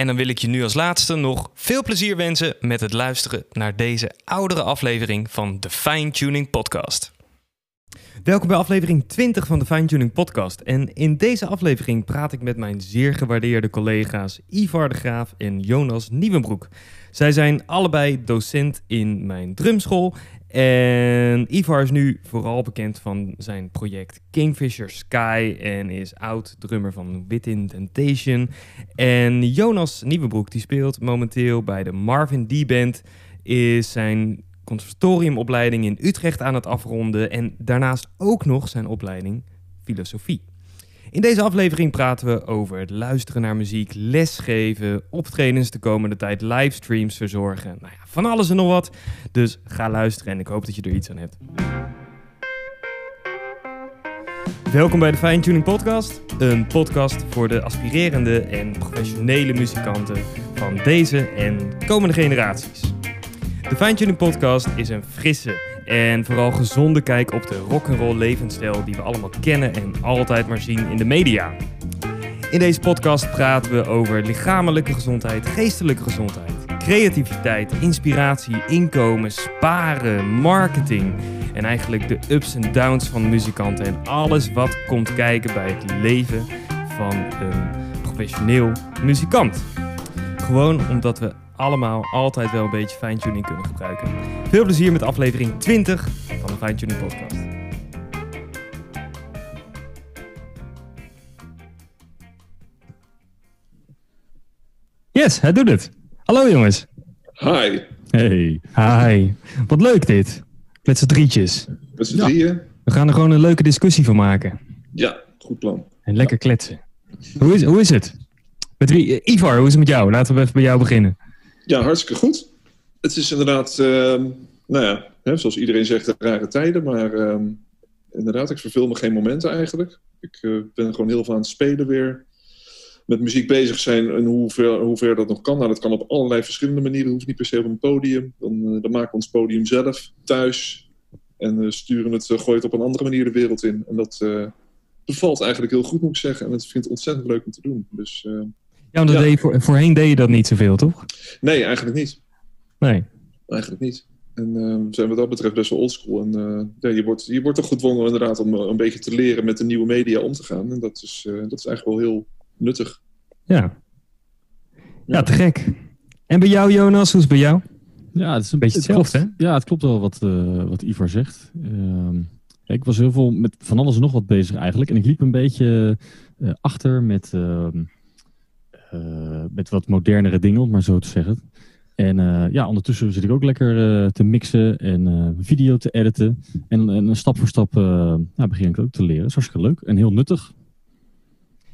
En dan wil ik je nu als laatste nog veel plezier wensen met het luisteren naar deze oudere aflevering van de Fine Tuning Podcast. Welkom bij aflevering 20 van de Fine Tuning Podcast. En in deze aflevering praat ik met mijn zeer gewaardeerde collega's Ivar de Graaf en Jonas Nieuwenbroek. Zij zijn allebei docent in mijn drumschool en Ivar is nu vooral bekend van zijn project Kingfisher Sky en is oud-drummer van Within Temptation. En Jonas Nieuwenbroek die speelt momenteel bij de Marvin D Band, is zijn conservatoriumopleiding in Utrecht aan het afronden en daarnaast ook nog zijn opleiding filosofie. In deze aflevering praten we over het luisteren naar muziek, lesgeven, optredens de komende tijd, livestreams verzorgen. Nou ja, van alles en nog wat. Dus ga luisteren en ik hoop dat je er iets aan hebt. Welkom bij de Fine Tuning Podcast. Een podcast voor de aspirerende en professionele muzikanten van deze en komende generaties. De Fine Tuning Podcast is een frisse en vooral gezonde kijk op de rock'n'roll levensstijl die we allemaal kennen en altijd maar zien in de media. In deze podcast praten we over lichamelijke gezondheid, geestelijke gezondheid, creativiteit, inspiratie, inkomen, sparen, marketing en eigenlijk de ups en downs van muzikanten en alles wat komt kijken bij het leven van een professioneel muzikant. Gewoon omdat we allemaal altijd wel een beetje fine-tuning kunnen gebruiken. Veel plezier met aflevering 20 van de Fine Tuning Podcast. Yes, hij doet het. Hallo jongens. Hi. Hey. Hi. Wat leuk dit. Met z'n drietjes. Met z'n drieën? We gaan er gewoon een leuke discussie van maken. Ja, goed plan. En lekker kletsen. Hoe is, hoe is het? Met wie? Ivar, hoe is het met jou? Laten we even bij jou beginnen. Ja, hartstikke goed. Het is inderdaad, ehm, nou ja, hè, zoals iedereen zegt, rare tijden. Maar ehm, inderdaad, ik verveel me geen momenten eigenlijk. Ik uh, ben gewoon heel veel aan het spelen weer. Met muziek bezig zijn en hoe ver, dat nog kan. Nou, dat kan op allerlei verschillende manieren. Het hoeft niet per se op een podium. Dan, uh, dan maken we ons podium zelf, thuis. En uh, sturen het, gooit op een andere manier de wereld in. En dat bevalt eigenlijk heel goed, moet ik zeggen. En het vind ik ontzettend leuk om te doen. Dus ja, want Deed voor, voorheen deed je dat niet zoveel, toch? Nee, eigenlijk niet. Nee. Eigenlijk niet. En uh, zijn wat dat betreft best wel oldschool. En uh, ja, je, wordt, je wordt toch gedwongen inderdaad om een beetje te leren met de nieuwe media om te gaan. En dat is, uh, dat is eigenlijk wel heel nuttig. Ja. Ja, te gek. En bij jou, Jonas, hoe is het bij jou? Ja, het is een beetje hetzelfde, hè? Ja, het klopt wel wat, wat Ivar zegt. Ehm, ik was heel veel met van alles en nog wat bezig eigenlijk. En ik liep een beetje achter met ehm, eh, met wat modernere dingen, om maar zo te zeggen. En uh, ja, ondertussen zit ik ook lekker uh, te mixen en video te editen. En, en stap voor stap nou, begin ik ook te leren. Dat is hartstikke leuk en heel nuttig.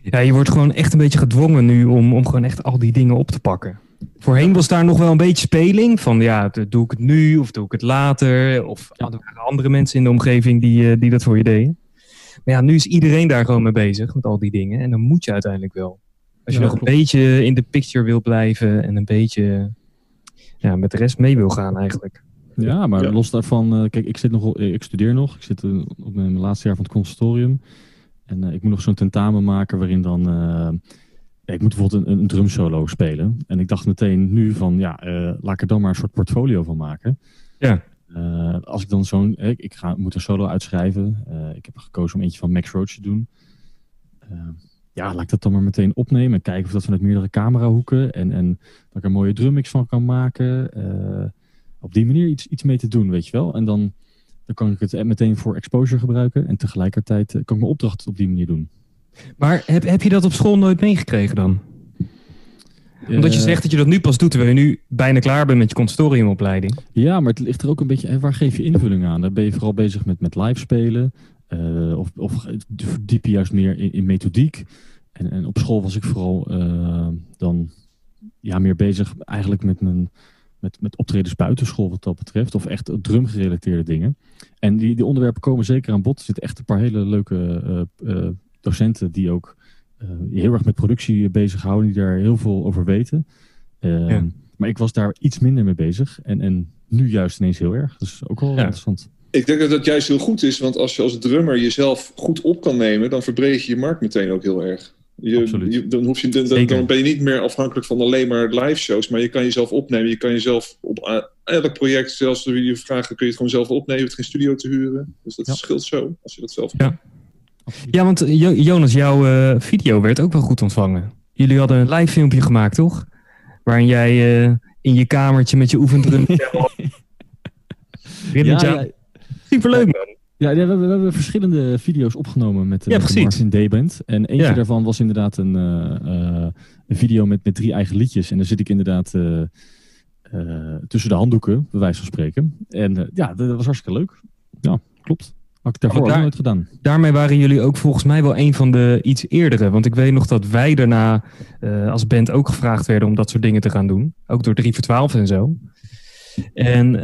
Ja, je wordt gewoon echt een beetje gedwongen nu om, om gewoon echt al die dingen op te pakken. Voorheen was daar nog wel een beetje speling van ja, doe ik het nu of doe ik het later? Of ja. er waren andere mensen in de omgeving die, die dat voor je deden. Maar ja, nu is iedereen daar gewoon mee bezig met al die dingen. En dan moet je uiteindelijk wel. Als je nog een beetje in de picture wil blijven en een beetje ja, met de rest mee wil gaan eigenlijk. Ja, maar los daarvan, uh, kijk, ik, zit nog, ik studeer nog. Ik zit uh, op mijn laatste jaar van het conservatorium. En ik moet nog zo'n tentamen maken waarin dan... ik moet bijvoorbeeld een, een drumsolo spelen. En ik dacht meteen nu van, ja, laat ik er dan maar een soort portfolio van maken. Ja. als ik dan zo'n... Ik, ik ga, moet een solo uitschrijven. ik heb gekozen om eentje van Max Roach te doen ja, laat ik dat dan maar meteen opnemen. En kijken of dat vanuit meerdere camerahoeken. En, en dat ik er een mooie drummix van kan maken. Uh, op die manier iets, iets mee te doen, weet je wel. En dan, dan kan ik het meteen voor exposure gebruiken. En tegelijkertijd eh, kan ik mijn opdracht op die manier doen. Maar heb, heb je dat op school nooit meegekregen dan? Omdat je eh, zegt dat je dat nu pas doet, terwijl je nu bijna klaar bent met je consortiumopleiding. Ja, maar het ligt er ook een beetje, waar geef je invulling aan? Dan ben je vooral bezig met, met live spelen. Uh, of, of verdiep je juist meer in, in methodiek. En, en, op school was ik vooral uh, dan ja, meer bezig eigenlijk met, mijn, met, met optredens buitenschool wat dat betreft. Of echt drumgerelateerde dingen. En die, die onderwerpen komen zeker aan bod. Er zitten echt een paar hele leuke uh, docenten die ook heel erg met productie bezighouden. Die daar heel veel over weten. Ehm, ja. Maar ik was daar iets minder mee bezig. En, en nu juist ineens heel erg. Dus ook wel ja. interessant. Ik denk dat dat juist heel goed is, want als je als drummer jezelf goed op kan nemen, dan verbreed je je markt meteen ook heel erg. Je, dan, hoef je, dan, dan, ben je niet meer afhankelijk van alleen maar live shows, maar je kan jezelf opnemen. Je kan jezelf op elk project, zelfs als je vragen, kun je het gewoon zelf opnemen. Je hoeft geen studio te huren. Dus dat scheelt zo, als je dat zelf ja. Ja, want Jonas, jouw uh, video werd ook wel goed ontvangen. Jullie hadden een live filmpje gemaakt, toch? Waarin jij uh, in je kamertje met je oefendrum... ja, ja, Superleuk man. Ja, we hebben, we hebben, verschillende video's opgenomen met, ja, met Martin Dayband. En eentje daarvan was inderdaad een, uh, een, video met, met drie eigen liedjes. En daar zit ik inderdaad uh, tussen de handdoeken, bij wijze van spreken. En ja, dat was hartstikke leuk. Ja, klopt. Had ik daarvoor daar, ook nooit gedaan. Daarmee waren jullie ook volgens mij wel een van de iets eerdere. Want ik weet nog dat wij daarna als band ook gevraagd werden om dat soort dingen te gaan doen. Ook door 3 voor 12 en zo. En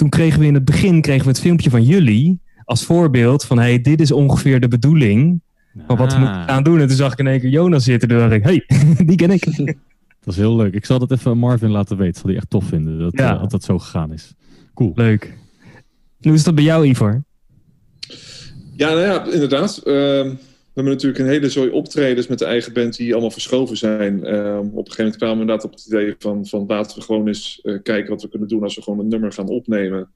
toen kregen we in het begin kregen we het filmpje van jullie als voorbeeld van hey, dit is ongeveer de bedoeling van wat we ah. moeten gaan doen. En toen zag ik in één keer Jonas zitten. Toen dacht ik, hey, die ken ik. Dat is heel leuk. Ik zal dat even Marvin laten weten. Zal die echt tof vinden dat, ja. uh, dat zo gegaan is. Cool. Leuk. Hoe is dat bij jou, Ivor? Ja, nou ja, inderdaad. Uh, we hebben natuurlijk een hele zooi optredens met de eigen band die allemaal verschoven zijn. Ehm, op een gegeven moment kwamen we inderdaad op het idee van, van laten we gewoon eens uh, kijken wat we kunnen doen als we gewoon een nummer gaan opnemen.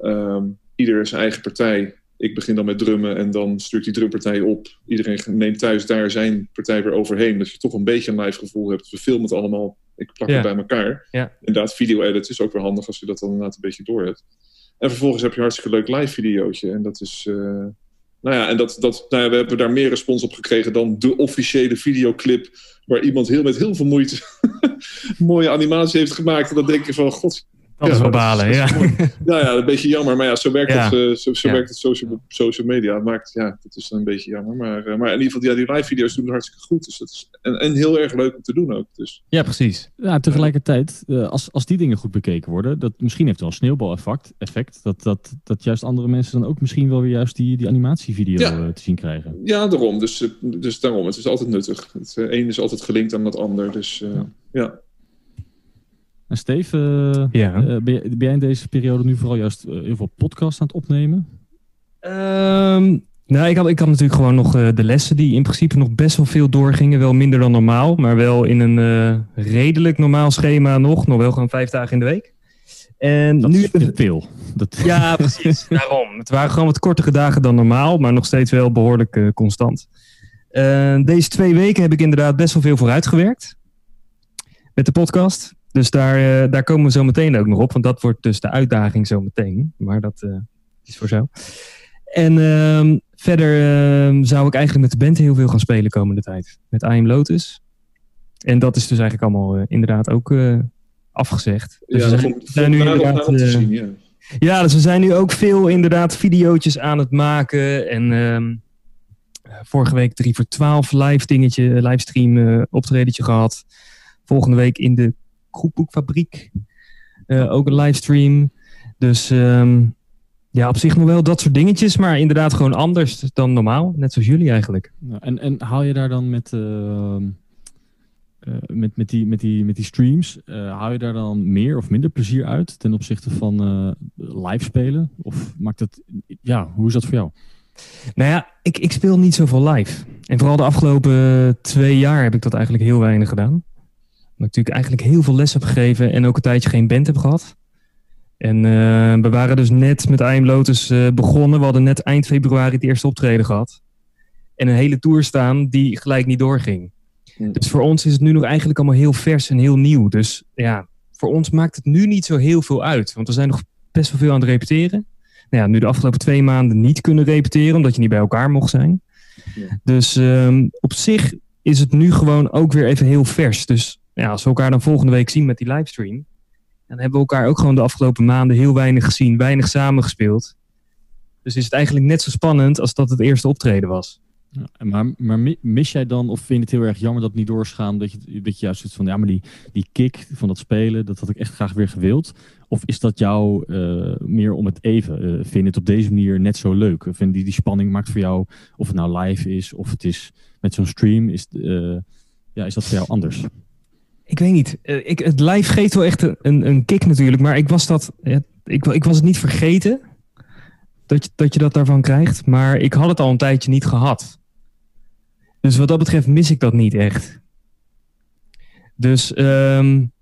Um, ieder zijn eigen partij. Ik begin dan met drummen en dan stuurt die drumpartij op. Iedereen neemt thuis daar zijn partij weer overheen. Dat je toch een beetje een live gevoel hebt. We filmen het allemaal. Ik plak het bij elkaar. Ja. Inderdaad, video edit is ook weer handig als je dat dan inderdaad een beetje door hebt. En vervolgens heb je een hartstikke leuk live videootje. En dat is... Uh, nou ja, en dat, dat, nou we hebben daar meer respons op gekregen dan de officiële videoclip. Waar iemand heel, met heel veel moeite mooie animatie heeft gemaakt. En dan denk je van, god, dat is wel balen, ja. Nou ja, een beetje jammer. Maar ja, zo werkt het, uh, zo, zo werkt het social, social media. Het maakt, ja, dat is een beetje jammer. Maar, uh, maar in ieder geval, ja, die live video's doen hartstikke goed. Dus dat is, en, en heel erg leuk om te doen ook. Dus. Ja, precies. Ja, tegelijkertijd, uh, als, als die dingen goed bekeken worden, dat misschien heeft wel een sneeuwbaleffect. Effect, dat, dat, dat juist andere mensen dan ook misschien wel weer juist die, die animatievideo ja. te zien krijgen. Ja, daarom. Dus, dus daarom. Het is altijd nuttig. Het een is altijd gelinkt aan het ander. Dus ja. En Steve, uh, ja. uh, ben, je, ben, jij in deze periode nu vooral juist uh, heel veel podcasts aan het opnemen? Um, nou, ik had, ik had natuurlijk gewoon nog de lessen die in principe nog best wel veel doorgingen. Wel minder dan normaal, maar wel in een redelijk normaal schema nog. Nog wel gewoon vijf dagen in de week. En dat nu is veel. Dat... Ja, precies. Daarom. Het waren gewoon wat kortere dagen dan normaal, maar nog steeds wel behoorlijk constant. deze twee weken heb ik inderdaad best wel veel vooruitgewerkt. Met de podcast. Dus daar, uh, daar komen we zo meteen ook nog op. Want dat wordt dus de uitdaging zo meteen. Maar dat uh, is voor zo. En uh, verder ehm, zou ik eigenlijk met de band heel veel gaan spelen komende tijd. Met I Am Lotus. En dat is dus eigenlijk allemaal eh, inderdaad ook afgezegd. Dus ja, we zijn, nu inderdaad, zien, ja. ja, dus we zijn nu ook veel inderdaad video's aan het maken. En ehm, vorige week 3 voor 12 live dingetje, livestream optredetje gehad. Volgende week in de Groepboekfabriek. Uh, ook een livestream. Dus um, ja, op zich nog wel dat soort dingetjes, maar inderdaad gewoon anders dan normaal. Net zoals jullie eigenlijk. en, en haal je daar dan met, uh, uh, met, met, die, met, die, met die streams, haal je daar dan meer of minder plezier uit ten opzichte van live spelen? Of maakt het, ja, hoe is dat voor jou? Nou ja, ik, ik speel niet zoveel live. En vooral de afgelopen twee jaar heb ik dat eigenlijk heel weinig gedaan. Omdat ik natuurlijk eigenlijk heel veel les heb gegeven en ook een tijdje geen band heb gehad. En uh, we waren dus net met I Lotus uh, begonnen. We hadden net eind februari het eerste optreden gehad. En een hele tour staan die gelijk niet doorging. Hmm. Dus voor ons is het nu nog eigenlijk allemaal heel vers en heel nieuw. Dus ja, voor ons maakt het nu niet zo heel veel uit. Want we zijn nog best wel veel aan het repeteren. Nou ja, nu de afgelopen twee maanden niet kunnen repeteren, omdat je niet bij elkaar mocht zijn. Ja. Dus um, op zich is het nu gewoon ook weer even heel vers. Dus ja, als we elkaar dan volgende week zien met die livestream, dan hebben we elkaar ook gewoon de afgelopen maanden heel weinig gezien, weinig samengespeeld. Dus is het eigenlijk net zo spannend als dat het eerste optreden was. Ja, maar, maar mis jij dan, of vind je het heel erg jammer dat het niet doorgaan, dat je, dat je juist zoiets van, ja, maar die, die kick van dat spelen, dat had ik echt graag weer gewild? Of is dat jou uh, meer om het even? Uh, vind je het op deze manier net zo leuk? Vind die, die spanning maakt voor jou, of het nou live is, of het is met zo'n stream, is, uh, ja, is dat voor jou anders? Ik weet niet. Ik, het live geeft wel echt een, een kick natuurlijk, maar ik was dat, ik, ik was het niet vergeten dat je, dat je dat daarvan krijgt. Maar ik had het al een tijdje niet gehad. Dus wat dat betreft mis ik dat niet echt. Dus um,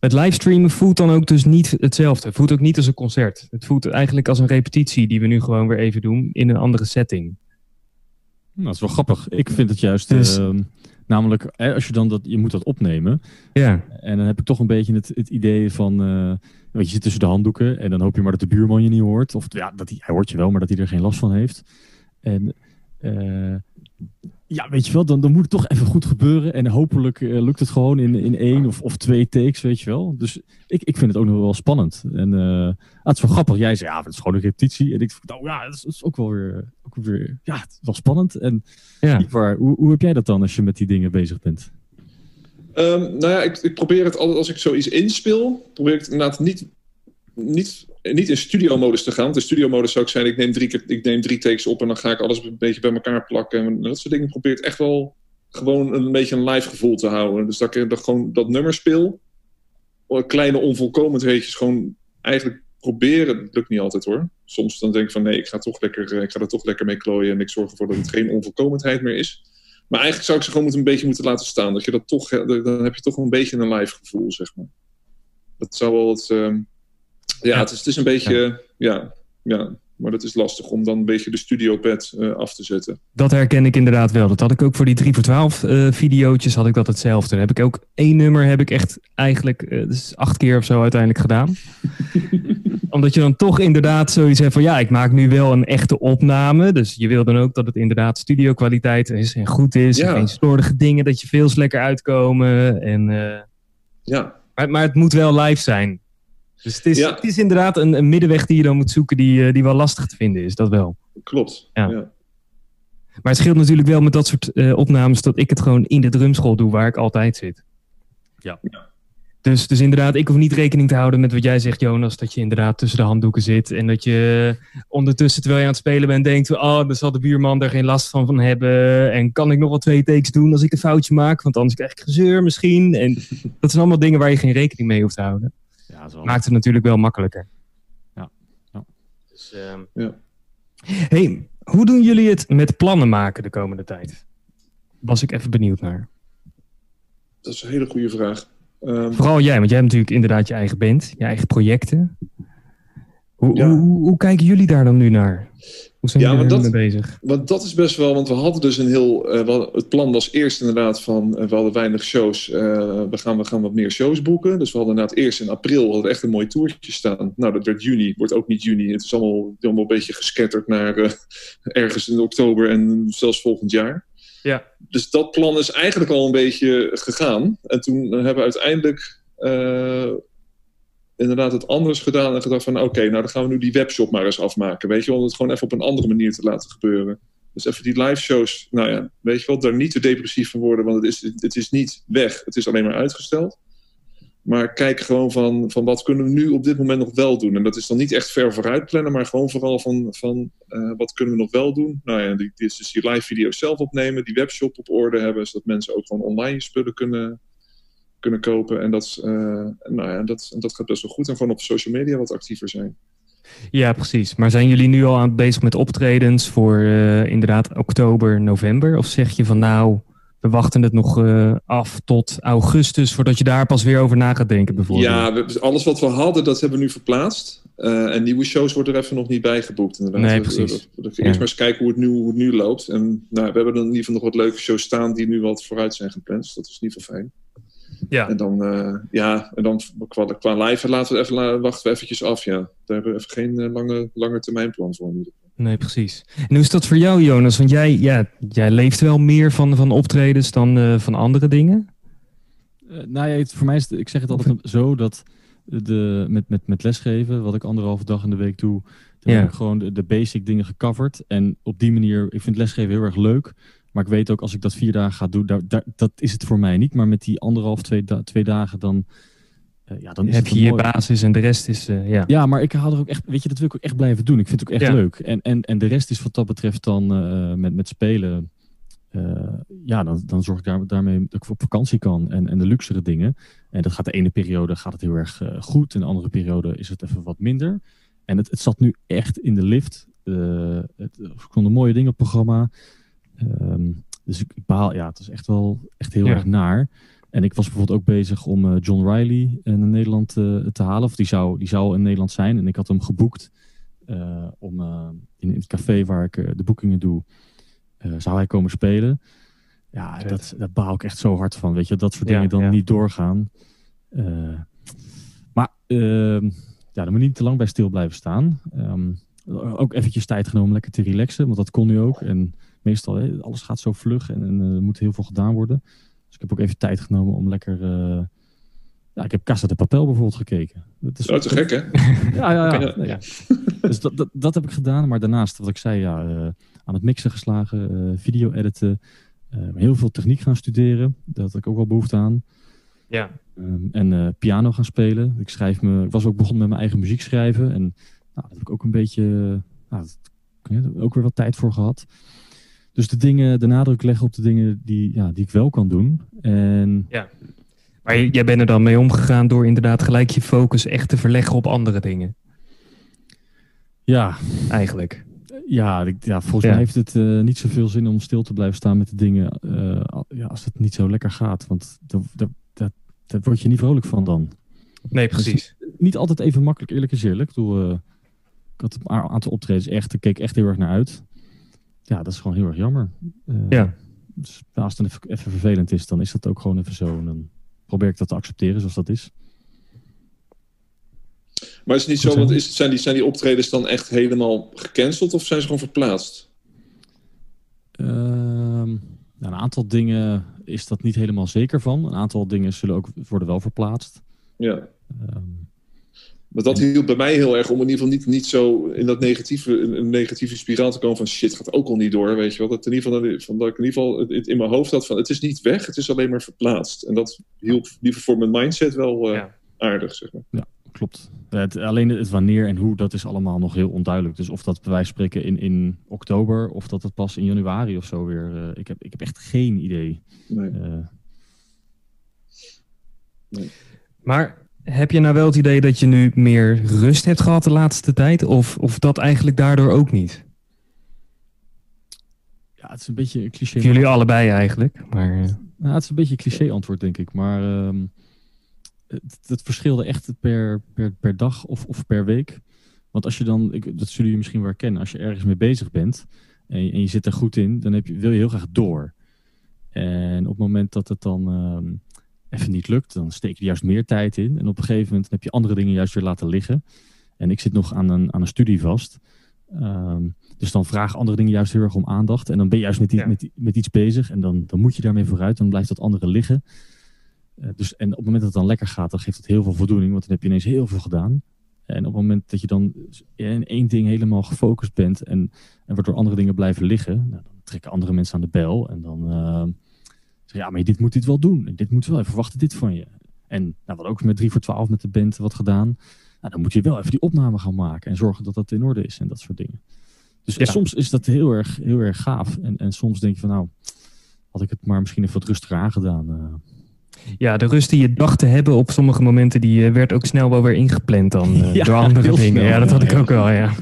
het livestreamen voelt dan ook dus niet hetzelfde. Het voelt ook niet als een concert. Het voelt eigenlijk als een repetitie die we nu gewoon weer even doen in een andere setting. Nou, dat is wel grappig. Ik vind het juist... Dus, uh, namelijk, als je dan dat... Je moet dat opnemen. Ja. En dan heb ik toch een beetje het, het idee van... Uh, je zit tussen de handdoeken en dan hoop je maar dat de buurman je niet hoort. Of ja, dat hij, hij hoort je wel, maar dat hij er geen last van heeft. En... Uh, ja, weet je wel, dan, dan moet het toch even goed gebeuren. En hopelijk uh, lukt het gewoon in, in één of, of twee takes, weet je wel. Dus ik, ik vind het ook nog wel spannend. En uh, het is wel grappig. Jij zei, ja, het is gewoon een repetitie. En ik dacht, oh ja, het is, ook wel weer, ook weer, ja, het is wel spannend. En ja. Ivar, hoe, hoe heb jij dat dan als je met die dingen bezig bent? Um, nou ja, ik, ik probeer het altijd als ik zoiets inspeel, probeer ik het inderdaad niet, niet niet in studio-modus te gaan. Want in studio-modus zou ik zijn, ik neem, drie, ik neem drie takes op en dan ga ik alles een beetje bij elkaar plakken. En dat soort dingen probeert echt wel gewoon een beetje een live gevoel te houden. Dus dat ik dat, gewoon dat nummer speel. Kleine onvolkomenheidjes gewoon eigenlijk proberen. Dat lukt niet altijd hoor. Soms dan denk ik van nee, ik ga, toch lekker, ik ga er toch lekker mee klooien. En ik zorg ervoor dat het geen onvolkomenheid meer is. Maar eigenlijk zou ik ze gewoon een beetje moeten laten staan. Dat je dat toch, dan heb je toch een beetje een live gevoel, zeg maar. Dat zou wel het... ja, Het, is, het is een beetje, ja. ja, maar dat is lastig om dan een beetje de studiopad uh, af te zetten. Dat herken ik inderdaad wel. Dat had ik ook voor die 3 voor 12 uh, videootjes had ik dat hetzelfde. Dan heb ik ook één nummer heb ik echt eigenlijk uh, dus acht keer of zo uiteindelijk gedaan. Omdat je dan toch inderdaad zoiets hebt van ja, ik maak nu wel een echte opname. Dus je wil dan ook dat het inderdaad studio kwaliteit is en goed is. Ja. En geen slordige dingen, dat je veel lekker uitkomen. En, ja. maar, maar het moet wel live zijn. Dus het is, het is inderdaad een, een, middenweg die je dan moet zoeken die, eh, die wel lastig te vinden is, dat wel. Klopt, ja. Maar het scheelt natuurlijk wel met dat soort uh, opnames dat ik het gewoon in de drumschool doe waar ik altijd zit. Ja. Dus, dus inderdaad, ik hoef niet rekening te houden met wat jij zegt, Jonas. Dat je inderdaad tussen de handdoeken zit. En dat je ondertussen, terwijl je aan het spelen bent, denkt... Oh, dan zal de buurman er geen last van, van hebben. En kan ik nog wel twee takes doen als ik een foutje maak? Want anders krijg ik gezeur misschien. En dat zijn allemaal dingen waar je geen rekening mee hoeft te houden. Ja, Maakt het natuurlijk wel makkelijker. Ja. ja. Dus, uh... ja. hey, hoe doen jullie het met plannen maken de komende tijd? Was ik even benieuwd naar. Dat is een hele goede vraag. Um... Vooral jij, want jij hebt natuurlijk inderdaad je eigen band, je eigen projecten. Hoe, hoe, hoe, kijken jullie daar dan nu naar? Hoe zijn jullie dat, mee bezig? Want dat is best wel, want we hadden dus een heel. Uh, het plan was eerst inderdaad van. Uh, we hadden weinig shows. Uh, we, gaan, we gaan wat meer shows boeken. Dus we hadden inderdaad eerst in april hadden echt een mooi toertje staan. Nou, dat werd juni, wordt ook niet juni. Het is allemaal, allemaal een beetje gescatterd naar ergens in oktober en zelfs volgend jaar. Ja. Dus dat plan is eigenlijk al een beetje gegaan. En toen hebben we uiteindelijk inderdaad het anders gedaan en gedacht van oké, nou dan gaan we nu die webshop maar eens afmaken. Weet je, om het gewoon even op een andere manier te laten gebeuren. Dus even die live shows, nou ja, weet je wel, daar niet te depressief van worden, want het is, het is niet weg, het is alleen maar uitgesteld. Maar kijk gewoon van, van wat kunnen we nu op dit moment nog wel doen. En dat is dan niet echt ver vooruit plannen, maar gewoon vooral van, van uh, wat kunnen we nog wel doen. Nou ja, die, dus die live video's zelf opnemen, die webshop op orde hebben, zodat mensen ook gewoon online spullen kunnen, kunnen kopen. En dat, uh, nou ja, dat, dat gaat best wel goed. En gewoon op social media wat actiever zijn. Ja, precies. Maar zijn jullie nu al aan bezig met optredens voor uh, inderdaad oktober, november? Of zeg je van nou, we wachten het nog uh, af tot augustus voordat je daar pas weer over na gaat denken bijvoorbeeld? Ja, we, alles wat we hadden, dat hebben we nu verplaatst. Uh, en nieuwe shows worden er even nog niet bijgeboekt inderdaad. Nee, precies. We, we, we, eerst maar eens kijken hoe het, nu, hoe het nu loopt. En nou, we hebben dan in ieder geval nog wat leuke shows staan die nu wat vooruit zijn gepland. Dus dat is in ieder geval fijn. Ja. En dan, uh, ja, en dan qua, qua live laten we even, wachten we eventjes af. Ja. Daar hebben we even geen uh, lange, lange termijn plan voor. Nee, precies. En hoe is dat voor jou, Jonas? Want jij, ja, jij leeft wel meer van, van optredens dan uh, van andere dingen? nou ja, het, voor mij is het, ik zeg het altijd zo dat de, met, met, met lesgeven, wat ik anderhalve dag in de week doe, dan ja. heb ik gewoon de, de basic dingen gecoverd. En op die manier, ik vind lesgeven heel erg leuk. Maar ik weet ook, als ik dat vier dagen ga doen, daar, daar, dat is het voor mij niet. Maar met die anderhalf, twee, da twee dagen, dan, uh, ja, dan is heb het je je basis en de rest is, uh, ja. Ja, maar ik haal er ook echt, weet je, dat wil ik ook echt blijven doen. Ik vind het ook echt Ja. leuk. En, en, en de rest is wat dat betreft dan uh, met, met spelen. Ja, dan, dan zorg ik daar, daarmee dat ik op vakantie kan en, en de luxere dingen. En dat gaat de ene periode gaat het heel erg goed. En de andere periode is het even wat minder. En het, het zat nu echt in de lift. Het, vond een mooie dingen op het programma. Um, dus ik, ik baal, ja, het is echt wel echt heel Ja. erg naar. En ik was bijvoorbeeld ook bezig om uh, John Riley uh, naar Nederland uh, te halen. Of die zou, die zou in Nederland zijn. En ik had hem geboekt om in, in, het café waar ik de boekingen doe, zou hij komen spelen. Ja, dat, dat baal ik echt zo hard van. Weet je, dat soort Ja, dingen dan ja. niet doorgaan. Maar uh, ja, daar moet je niet te lang bij stil blijven staan. Um, ook eventjes tijd genomen om lekker te relaxen, want dat kon nu ook. En meestal, hè, alles gaat zo vlug en, en er moet heel veel gedaan worden. Dus ik heb ook even tijd genomen om lekker... Uh, ja, ik heb Casa de Papel bijvoorbeeld gekeken. Dat is, oh, te gek, hè? ja, ja, ja. Dus dat, dat, dat, heb ik gedaan. Maar daarnaast, wat ik zei, ja, uh, aan het mixen geslagen, uh, video editen. Uh, heel veel techniek gaan studeren. Daar had ik ook wel behoefte aan. Ja. Um, en uh, piano gaan spelen. Ik, schrijf me, ik was ook begonnen met mijn eigen muziek schrijven. En nou, daar heb ik ook een beetje... Nou, dat, ja, ook weer wat tijd voor gehad. Dus de dingen, de nadruk leggen op de dingen die, ja, die ik wel kan doen. En ja. Maar jij bent er dan mee omgegaan door inderdaad gelijk je focus echt te verleggen op andere dingen. Ja. Eigenlijk. Ja, ik, ja volgens ja. mij heeft het uh, niet zoveel zin om stil te blijven staan met de dingen uh, ja, als het niet zo lekker gaat. Want daar word je niet vrolijk van dan. Nee, precies. Dus niet altijd even makkelijk, eerlijk is eerlijk. Ik, bedoel, uh, ik had een aantal optredens echt, ik keek echt heel erg naar uit. Ja, dat is gewoon heel erg jammer. ja. Dus als het even, even vervelend is, dan is dat ook gewoon even zo. En dan probeer ik dat te accepteren zoals dat is. Maar is het niet zo, want is, zijn, die, zijn die optredens dan echt helemaal gecanceld of zijn ze gewoon verplaatst? Uh, nou, een aantal dingen is dat niet helemaal zeker van. Een aantal dingen zullen ook worden wel verplaatst. Ja. Um, maar dat hielp bij mij heel erg om in ieder geval niet, niet zo in dat negatieve, een negatieve spiraal te komen van shit, gaat ook al niet door, weet je wel. Dat, in ieder geval, van, dat ik in ieder geval het in mijn hoofd had van het is niet weg, het is alleen maar verplaatst. En dat hielp liever voor mijn mindset wel uh, ja. aardig, zeg maar. Ja, klopt. Het, alleen het wanneer en hoe, dat is allemaal nog heel onduidelijk. Dus of dat bij wijze van spreken in, in oktober of dat het pas in januari of zo weer... Uh, ik, heb, ik heb echt geen idee. Nee. Uh, nee. Maar heb je nou wel het idee dat je nu meer rust hebt gehad de laatste tijd? Of, of dat eigenlijk daardoor ook niet? Ja, het is een beetje een cliché. Jullie allebei eigenlijk. Maar... Nou, het is een beetje een cliché antwoord, denk ik. Maar um, het, het, verschilde echt per, per, per dag of, of per week. Want als je dan, ik, dat zullen jullie misschien wel herkennen, als je ergens mee bezig bent en je, en je zit er goed in, dan heb je, wil je heel graag door. En op het moment dat het dan um, even niet lukt, dan steek je er juist meer tijd in. En op een gegeven moment heb je andere dingen juist weer laten liggen. En ik zit nog aan een, aan een studie vast. Um, dus dan vragen andere dingen juist heel erg om aandacht. En dan ben je juist met, die, ja. met, met, iets bezig. En dan, dan moet je daarmee vooruit. Dan blijft dat andere liggen. Uh, dus, en op het moment dat het dan lekker gaat, dan geeft het heel veel voldoening. Want dan heb je ineens heel veel gedaan. En op het moment dat je dan in één ding helemaal gefocust bent. En, en waardoor andere dingen blijven liggen. Nou, dan trekken andere mensen aan de bel. En dan uh, zeg ja, maar dit moet dit wel doen. Dit moet wel. We verwachten dit van je. En nou, wat ook met 3 voor 12 met de band wat gedaan. Nou, dan moet je wel even die opname gaan maken. En zorgen dat dat in orde is. En dat soort dingen. Dus ja. soms is dat heel erg, heel erg gaaf. En, en soms denk je van nou, had ik het maar misschien even wat rustiger aangedaan. Uh. ja, de rust die je dacht te hebben op sommige momenten, die werd ook snel wel weer ingepland dan door andere dingen. ja, dat had ik ook wel, ja.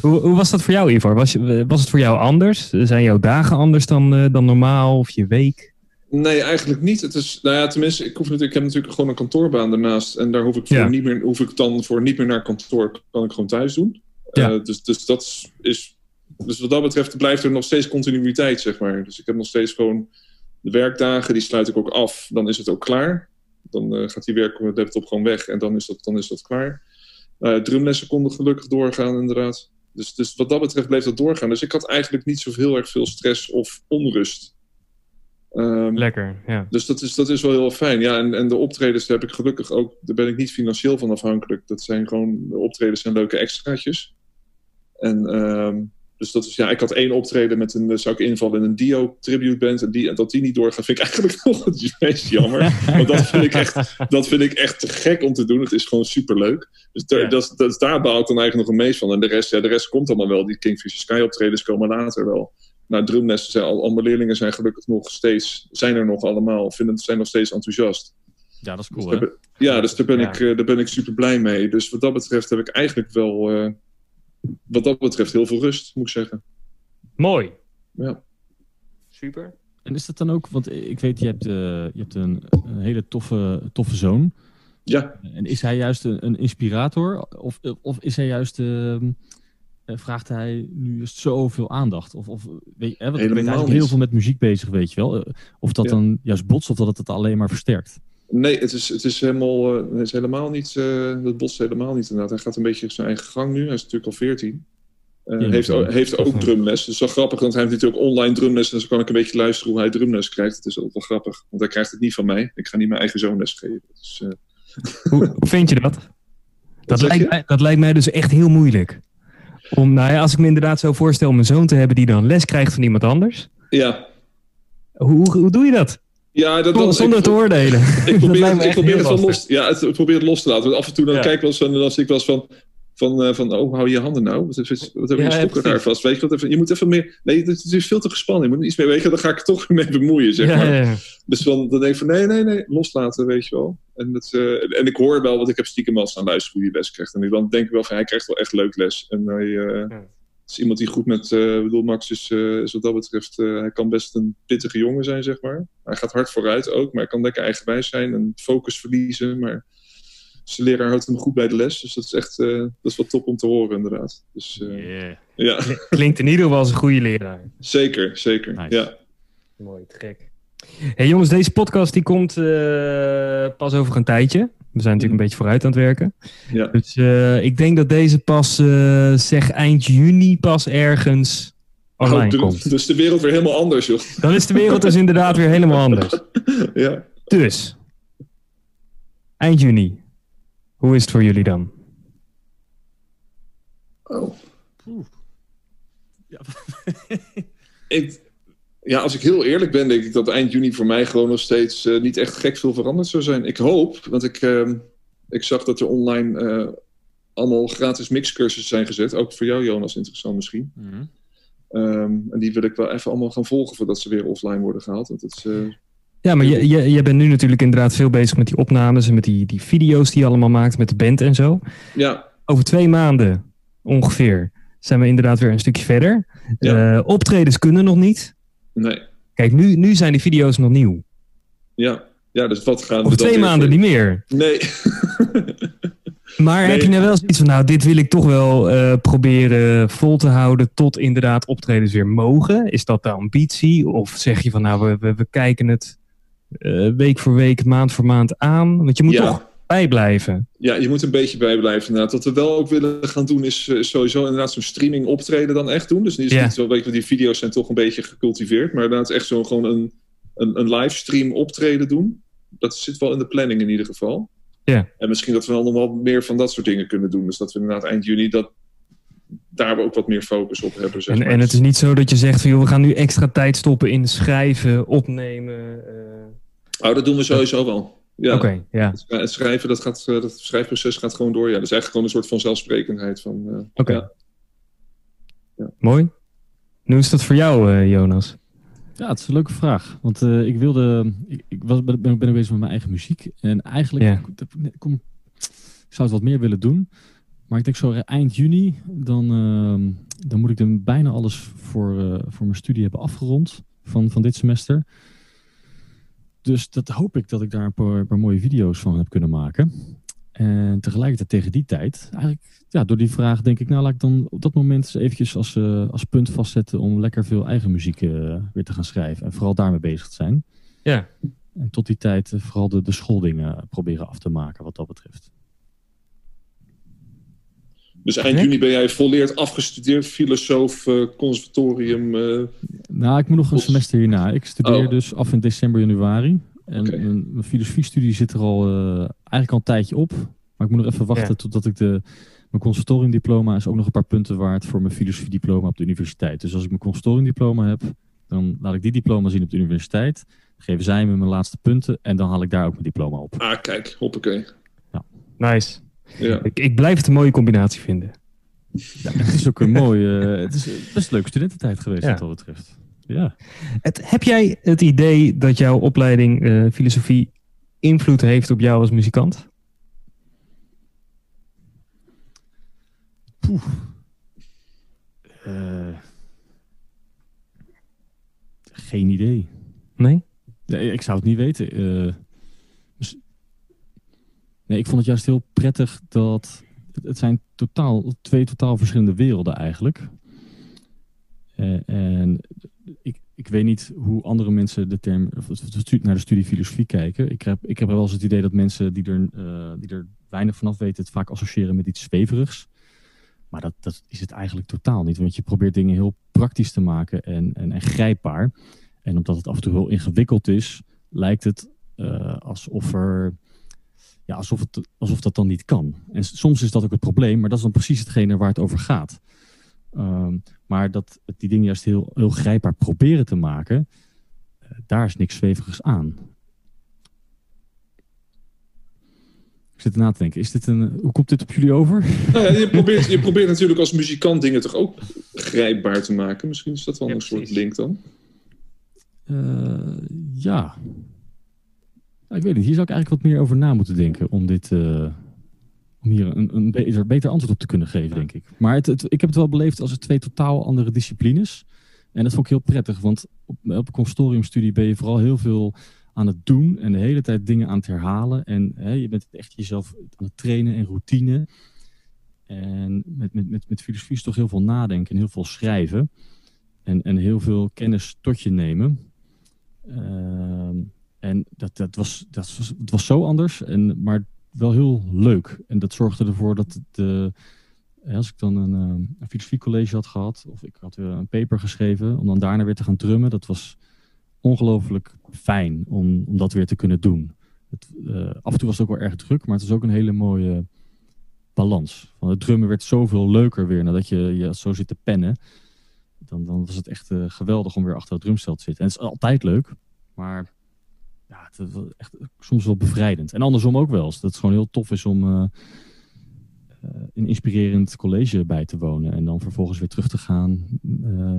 hoe, hoe, was dat voor jou, Ivor? Was, was het voor jou anders? Zijn jouw dagen anders dan, dan normaal of je week? Nee, eigenlijk niet. Het is, nou ja, tenminste, ik, hoef natuurlijk, ik heb natuurlijk gewoon een kantoorbaan daarnaast. En daar hoef ik, voor niet meer, hoef ik dan voor niet meer naar kantoor, kan ik gewoon thuis doen. Ja. Uh, dus, dus dat is. Dus wat dat betreft blijft er nog steeds continuïteit, zeg maar. Dus ik heb nog steeds gewoon de werkdagen, die sluit ik ook af. Dan is het ook klaar. Dan uh, gaat die werklaptop gewoon weg en dan is dat, dan is dat klaar. Uh, drumlessen konden gelukkig doorgaan, inderdaad. Dus, dus wat dat betreft bleef dat doorgaan. Dus ik had eigenlijk niet zo heel erg veel stress of onrust. Um, Lekker, ja. Dus dat is, dat is wel heel fijn. Ja, en, en de optredens heb ik gelukkig ook, daar ben ik niet financieel van afhankelijk. Dat zijn gewoon, de optredens zijn leuke extraatjes. En um, dus dat is, ja, ik had één optreden met een, zou ik invallen in een Dio tribute band. En, die, dat die niet doorgaat, vind ik eigenlijk nog het meest jammer. Want dat vind, ik echt, dat vind ik echt te gek om te doen. Het is gewoon superleuk. Dus daar, dat, dat, daar baal ik dan eigenlijk nog een meest van. En de rest, ja, de rest komt allemaal wel. Die Kingfisher Sky optredens komen later wel nou, drumlessen zijn al, al mijn leerlingen zijn gelukkig nog steeds, zijn er nog allemaal, vinden, zijn nog steeds enthousiast. Ja, dat is cool. Dus ja, dus daar ben, Ik, uh, daar ben ik super blij mee. Dus wat dat betreft heb ik eigenlijk wel, uh, wat dat betreft, heel veel rust, moet ik zeggen. Mooi. Ja. Super. En is dat dan ook, want ik weet, je hebt, uh, je hebt een, een, hele toffe, toffe zoon. Ja. En is hij juist een, een inspirator? Of, of is hij juist ehm, uh, vraagt hij nu zoveel aandacht? Of, of weet je, hè, want Helemaal ik ben heel veel met muziek bezig, weet je wel. Uh, of dat dan juist botst of dat het het alleen maar versterkt. Nee, het is, het is, helemaal, uh, het is helemaal niet, het botst helemaal niet inderdaad. Hij gaat een beetje zijn eigen gang nu. Hij is natuurlijk al 14. Ja, heeft, heeft ook drumles. Dus wel grappig, want hij heeft natuurlijk online drumles. En dus kan ik een beetje luisteren hoe hij drumles krijgt. Het is ook wel grappig, want hij krijgt het niet van mij. Ik ga niet mijn eigen zoon les geven. Dus, hoe, hoe vind je dat? Dat lijkt, dat lijkt mij dus echt heel moeilijk. Om, nou ja, als ik me inderdaad zo voorstel om een zoon te hebben die dan les krijgt van iemand anders. Ja. Hoe, hoe doe je dat? Ja, dat, dat, Zonder ik, te oordelen. Ik probeer, het, ik probeer het, los, ja, ik probeer het los te laten. Want af en toe dan ja. kijk ik wel eens van, als ik wel eens van, van, uh, van, oh, hou je handen nou? Wat, wat heb je stokken daar vast? Weet je, wat even, je moet even meer... Nee, het, het is veel te gespannen. Je moet iets meer weten. Dan ga ik er toch mee bemoeien, zeg maar. Ja, dus dan denk ik van, nee, nee, nee, loslaten, weet je wel. En, uh, en ik hoor wel, want ik heb stiekem wel aan luisteren hoe hij les krijgt. En dan denk ik wel van, hij krijgt wel echt leuk les. En hij... Uh, is iemand die goed met, uh, bedoel, Max is, uh, is wat dat betreft, uh, hij kan best een pittige jongen zijn, zeg maar. Hij gaat hard vooruit ook, maar hij kan lekker eigenwijs zijn en focus verliezen. Maar zijn leraar houdt hem goed bij de les. Dus dat is echt dat is wel top om te horen, inderdaad. Dus, yeah. ja. Klinkt in ieder geval als een goede leraar. Zeker, zeker. Nice. Ja. Mooi, te gek. Hey jongens, deze podcast die komt pas over een tijdje. We zijn natuurlijk een beetje vooruit aan het werken. Ja. Dus uh, ik denk dat deze pas, uh, zeg eind juni, pas ergens online oh, komt. Dus de wereld weer helemaal anders, joh. Dan is de wereld dus inderdaad weer helemaal anders. Ja. Dus, eind juni. Hoe is het voor jullie dan? Oh. Ja. ik, ja, als ik heel eerlijk ben, denk ik dat eind juni voor mij gewoon nog steeds uh, niet echt gek veel veranderd zou zijn. Ik hoop, want ik, uh, ik zag dat er online uh, allemaal gratis mixcursussen zijn gezet. Ook voor jou, Jonas, interessant misschien. Mm -hmm. um, en die wil ik wel even allemaal gaan volgen voordat ze weer offline worden gehaald. Want het, ja, maar je, je, je bent nu natuurlijk inderdaad veel bezig met die opnames en met die, die video's die je allemaal maakt met de band en zo. Ja. Over twee maanden ongeveer zijn we inderdaad weer een stukje verder. Ja. optredens kunnen nog niet. Nee. Kijk, nu, nu zijn die video's nog nieuw. Ja, ja dus wat gaan we Over twee maanden niet meer. Nee. maar nee. heb je nou wel zoiets van, nou, dit wil ik toch wel uh, proberen vol te houden tot inderdaad optredens weer mogen? Is dat de ambitie? Of zeg je van, nou, we, we, we kijken het uh, week voor week, maand voor maand aan? Want je moet ja. toch bijblijven. Ja, je moet een beetje bijblijven inderdaad. Wat we wel ook willen gaan doen is uh, sowieso inderdaad zo'n streaming optreden dan echt doen. Dus niet, Ja. niet zo, weet je, die video's zijn toch een beetje gecultiveerd. Maar inderdaad echt zo gewoon een, een, een livestream optreden doen. Dat zit wel in de planning in ieder geval. Ja. En misschien dat we dan nog wel meer van dat soort dingen kunnen doen. Dus dat we inderdaad eind juni dat, daar we ook wat meer focus op hebben. Zeg En, maar. en het is niet zo dat je zegt van, joh, we gaan nu extra tijd stoppen in schrijven, opnemen. eh. Oh, dat doen we sowieso wel. Ja. Oké, ja. Het schrijven, dat, gaat, eh, dat schrijfproces gaat gewoon door. Ja, dat is eigenlijk gewoon een soort van zelfsprekendheid. Van, uh, Oké. ja. Ja. Mooi. Nu is dat voor jou, uh, Jonas. Ja, het is een leuke vraag. Want uh, ik wilde. Ik, ik was, ben, ben bezig met mijn eigen muziek. En eigenlijk. Ja. Kom, ik zou het wat meer willen doen. Maar ik denk zo eind juni. Dan, uh, dan moet ik dan bijna alles voor, uh, voor mijn studie hebben afgerond. Van, van dit semester. Dus dat hoop ik dat ik daar een paar, een paar mooie video's van heb kunnen maken. En tegelijkertijd tegen die tijd, eigenlijk ja, door die vraag denk ik, nou laat ik dan op dat moment eens eventjes als, uh, als punt vastzetten om lekker veel eigen muziek uh, weer te gaan schrijven. En vooral daarmee bezig te zijn. Ja. En tot die tijd uh, vooral de, de schooldingen proberen af te maken wat dat betreft. Dus eind juni ben jij volleerd afgestudeerd, filosoof, conservatorium? Nou, ik moet nog een semester hierna. Ik studeer oh. dus af in december, januari. En okay. mijn, mijn filosofiestudie zit er al eigenlijk al een tijdje op. Maar ik moet nog even wachten ja. totdat ik de mijn conservatoriumdiploma is ook nog een paar punten waard voor mijn filosofiediploma op de universiteit. Dus als ik mijn conservatoriumdiploma heb, dan laat ik die diploma zien op de universiteit. Geven zij me mijn laatste punten en dan haal ik daar ook mijn diploma op. Ah, kijk, hoppakee. Ja. Nice. Ja. Ik, ik blijf het een mooie combinatie vinden. Ja, het is ook een mooie. het is best een leuke studententijd geweest ja. wat dat betreft. Ja. Het, heb jij het idee dat jouw opleiding uh, filosofie invloed heeft op jou als muzikant? Poeh. Uh, geen idee. Nee? nee? Ik zou het niet weten. Nee, ik vond het juist heel prettig dat... Het zijn totaal, twee totaal verschillende werelden eigenlijk. Uh, en ik, ik weet niet hoe andere mensen de term, naar de studie filosofie kijken. Ik heb, ik heb wel eens het idee dat mensen die er, uh, die er weinig vanaf weten... het vaak associëren met iets zweverigs. Maar dat, dat is het eigenlijk totaal niet. Want je probeert dingen heel praktisch te maken en, en, en grijpbaar. En omdat het af en toe heel ingewikkeld is, lijkt het uh, alsof, er, ja, alsof, het, alsof dat dan niet kan. En soms is dat ook het probleem, maar dat is dan precies hetgene waar het over gaat. Um, maar dat die dingen juist heel, heel grijpbaar proberen te maken, uh, daar is niks zweverigs aan. Ik zit na te denken, is dit een, hoe komt dit op jullie over? Nou ja, je, probeert, je probeert natuurlijk als muzikant dingen toch ook grijpbaar te maken. Misschien is dat wel ja, een precies. soort link dan. Uh, ja. Ik weet niet, hier zou ik eigenlijk wat meer over na moeten denken om dit... Uh, om hier een, een beter, beter antwoord op te kunnen geven, denk ik. Maar het, ik heb het wel beleefd als twee totaal andere disciplines. En dat vond ik heel prettig, want op, op een consortiumstudie ben je vooral heel veel aan het doen en de hele tijd dingen aan het herhalen. En hè, je bent echt jezelf aan het trainen en routine. En met, met, met, met filosofie is toch heel veel nadenken en heel veel schrijven. En, en heel veel kennis tot je nemen. Uh, en dat, dat, was, dat was, het was zo anders, en, maar wel heel leuk. En dat zorgde ervoor dat de, als ik dan een, een filosofiecollege had gehad, of ik had weer een paper geschreven, om dan daarna weer te gaan drummen, dat was ongelooflijk fijn om, om dat weer te kunnen doen. Het, uh, af en toe was het ook wel erg druk, maar het is ook een hele mooie balans. Het drummen werd zoveel leuker weer nadat je, je zo zit te pennen. Dan, dan was het echt geweldig om weer achter het drumstel te zitten. En het is altijd leuk, maar ja, het is echt soms wel bevrijdend. En andersom ook wel eens. Dat het gewoon heel tof is om uh, een inspirerend college bij te wonen. En dan vervolgens weer terug te gaan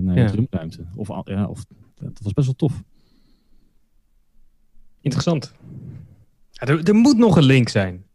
naar je ja. drumruimte. Of, ja, of, dat was best wel tof. Interessant. Ja, er, er, moet nog een link zijn.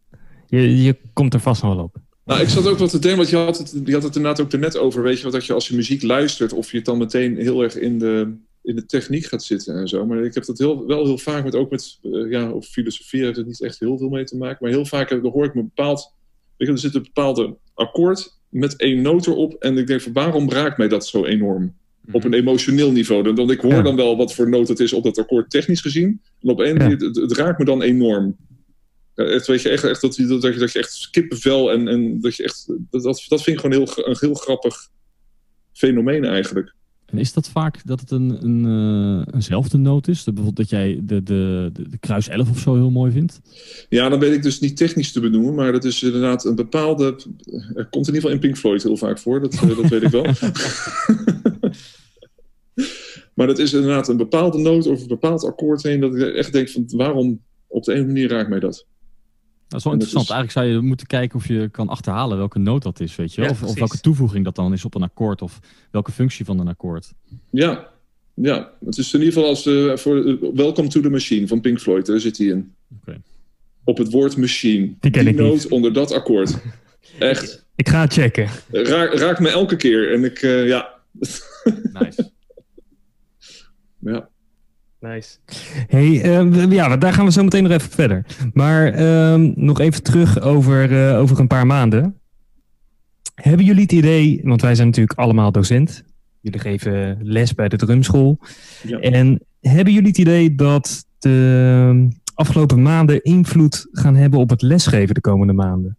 Je, je komt er vast nog wel op. Nou, ik zat ook wat te denken, want je had het, je had het inderdaad ook net over, weet je, wat dat je als je muziek luistert, of je het dan meteen heel erg in de, in de techniek gaat zitten en zo. Maar ik heb dat heel, wel heel vaak met, ook met, uh, ja, of filosofie heeft het niet echt heel veel mee te maken, maar heel vaak dan hoor ik me bepaald, weet je, er zit een bepaalde akkoord met één noot erop en ik denk van waarom raakt mij dat zo enorm? op een emotioneel niveau. Dan, ik hoor ja. dan wel wat voor noot het is op dat akkoord technisch gezien. En op een ja. het, het, raakt me dan enorm. Echt, weet je, echt, echt dat, dat, dat, je, dat je echt kippenvel en, en dat je echt. Dat, dat, dat vind ik gewoon heel, een heel grappig fenomeen eigenlijk. En is dat vaak dat het een, een, uh, eenzelfde noot is? Dat bijvoorbeeld dat jij de, de, de, de, kruis 11 of zo heel mooi vindt? Ja, dan weet ik dus niet technisch te benoemen, maar dat is inderdaad een bepaalde. Er komt in ieder geval in Pink Floyd heel vaak voor, dat, dat weet ik wel. maar dat is inderdaad een bepaalde noot of een bepaald akkoord heen, dat ik echt denk van waarom op de ene manier raakt mij dat? Dat is wel interessant. Is... Eigenlijk zou je moeten kijken of je kan achterhalen welke noot dat is, weet je ja, of, of, welke toevoeging dat dan is op een akkoord of welke functie van een akkoord. Ja, Ja, het is in ieder geval als uh, voor Welcome to the Machine van Pink Floyd. Daar zit hij in. Okay. Op het woord machine. Die ken Die ik noot niet. onder dat akkoord. Echt. Ik ga het checken. Raak, raakt me elke keer. En ik, eh, ja. Nice. ja. Nice. Hey, eh, ja, daar gaan we zo meteen nog even verder. Maar ehm, nog even terug over, eh, over een paar maanden. Hebben jullie het idee, want wij zijn natuurlijk allemaal docent. Jullie geven les bij de drumschool. Ja. En hebben jullie het idee dat de afgelopen maanden invloed gaan hebben op het lesgeven de komende maanden?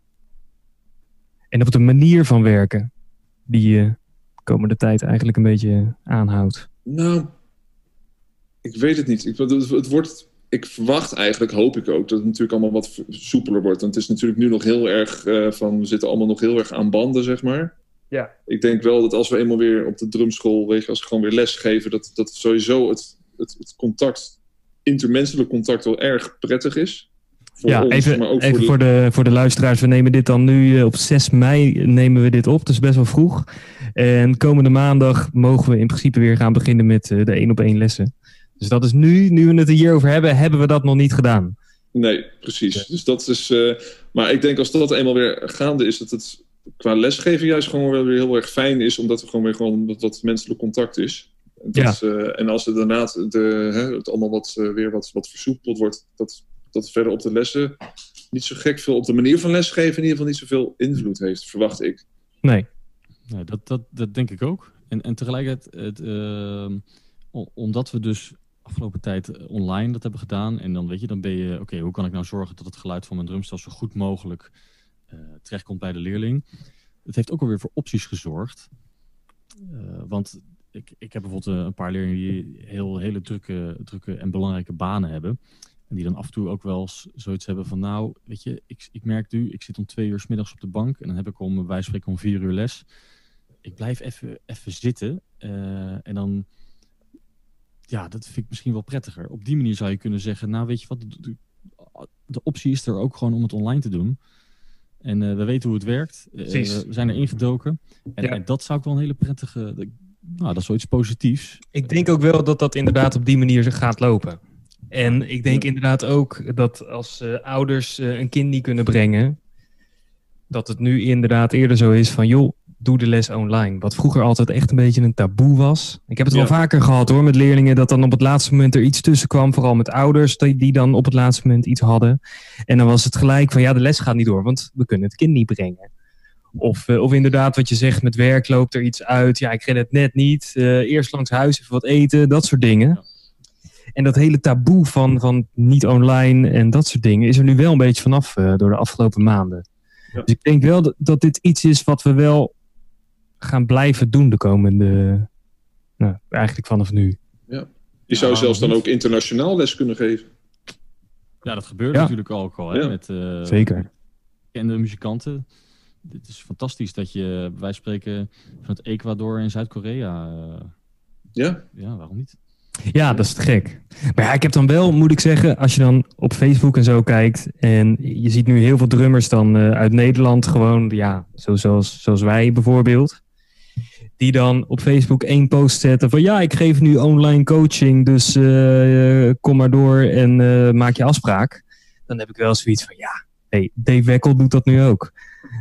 En op de manier van werken die je de komende tijd eigenlijk een beetje aanhoudt? Nou, ik weet het niet. Ik, het, wordt, ik verwacht eigenlijk, hoop ik ook, dat het natuurlijk allemaal wat soepeler wordt. Want het is natuurlijk nu nog heel erg uh, van, we zitten allemaal nog heel erg aan banden, zeg maar. Ja. Ik denk wel dat als we eenmaal weer op de drumschool, weet je, als we gewoon weer les geven, dat, dat sowieso het, het, het contact, intermenselijk contact wel erg prettig is. Voor ja, ons, even, maar ook even voor, de... Voor, de, voor de luisteraars. We nemen dit dan nu uh, op 6 mei nemen we dit op. Dus best wel vroeg. En komende maandag mogen we in principe weer gaan beginnen met uh, de één op één lessen. Dus dat is nu, nu we het er hierover hebben, hebben we dat nog niet gedaan. Nee, precies. Ja. Dus dat is. Uh, maar ik denk als dat eenmaal weer gaande is, dat het qua lesgeven juist gewoon wel weer heel erg fijn is, omdat er gewoon weer gewoon wat, wat menselijk contact is. Dat, ja. uh, en als er daarna de, hè, het allemaal wat, uh, weer wat, wat versoepeld wordt, dat, dat verder op de lessen niet zo gek veel, op de manier van lesgeven in ieder geval niet zoveel invloed heeft, verwacht ik. Nee. nee dat, dat, dat denk ik ook. En, en tegelijkertijd, het, uh, omdat we dus afgelopen tijd online dat hebben gedaan. En dan weet je, dan ben je, oké, hoe kan ik nou zorgen dat het geluid van mijn drumstel zo goed mogelijk uh, terechtkomt bij de leerling? Het heeft ook alweer voor opties gezorgd. Uh, want ik, ik heb bijvoorbeeld een paar leerlingen die heel, hele drukke, drukke en belangrijke banen hebben. En die dan af en toe ook wel zoiets hebben van, nou, weet je, ik, ik merk nu, ik zit om twee uur s middags op de bank en dan heb ik om, wij spreken om vier uur les. Ik blijf even, even zitten en dan ja, dat vind ik misschien wel prettiger. Op die manier zou je kunnen zeggen, nou weet je wat, de, optie is er ook gewoon om het online te doen. En uh, we weten hoe het werkt. Uh, we zijn er ingedoken. En, ja. en, dat zou ik wel een hele prettige, nou dat is zoiets positiefs. Ik denk ook wel dat dat inderdaad op die manier gaat lopen. En ik denk inderdaad ook dat als uh, ouders een kind niet kunnen brengen, dat het nu inderdaad eerder zo is van joh, doe de les online. Wat vroeger altijd echt een beetje een taboe was. Ik heb het ja. wel vaker gehad hoor, met leerlingen, dat dan op het laatste moment er iets tussen kwam. Vooral met ouders, die, die dan op het laatste moment iets hadden. En dan was het gelijk van, ja, de les gaat niet door, want we kunnen het kind niet brengen. Of, uh, of inderdaad, wat je zegt, met werk loopt er iets uit. Ja, ik red het net niet. Uh, eerst langs huis even wat eten, dat soort dingen. Ja. En dat hele taboe van, van niet online en dat soort dingen is er nu wel een beetje vanaf uh, door de afgelopen maanden. Ja. Dus ik denk wel dat, dat dit iets is wat we wel gaan blijven doen de komende, nou, eigenlijk vanaf nu. Ja. Je zou ja, zelfs dan ook internationaal les kunnen geven. Ja, dat gebeurt ja. natuurlijk ook al. Hè, ja. met, uh, Zeker. Bekende muzikanten. Het is fantastisch dat je, wij spreken van het Ecuador en Zuid-Korea. Uh, ja. Ja, waarom niet? Ja, dat is te gek. Maar ja, ik heb dan wel, moet ik zeggen, als je dan op Facebook en zo kijkt. En je ziet nu heel veel drummers dan uh, uit Nederland gewoon, ja, zo, zoals, zoals wij bijvoorbeeld. Die dan op Facebook één post zetten van ja, ik geef nu online coaching, dus uh, kom maar door en uh, maak je afspraak. Dan heb ik wel zoiets van ja, hey, Dave Wekkel doet dat nu ook.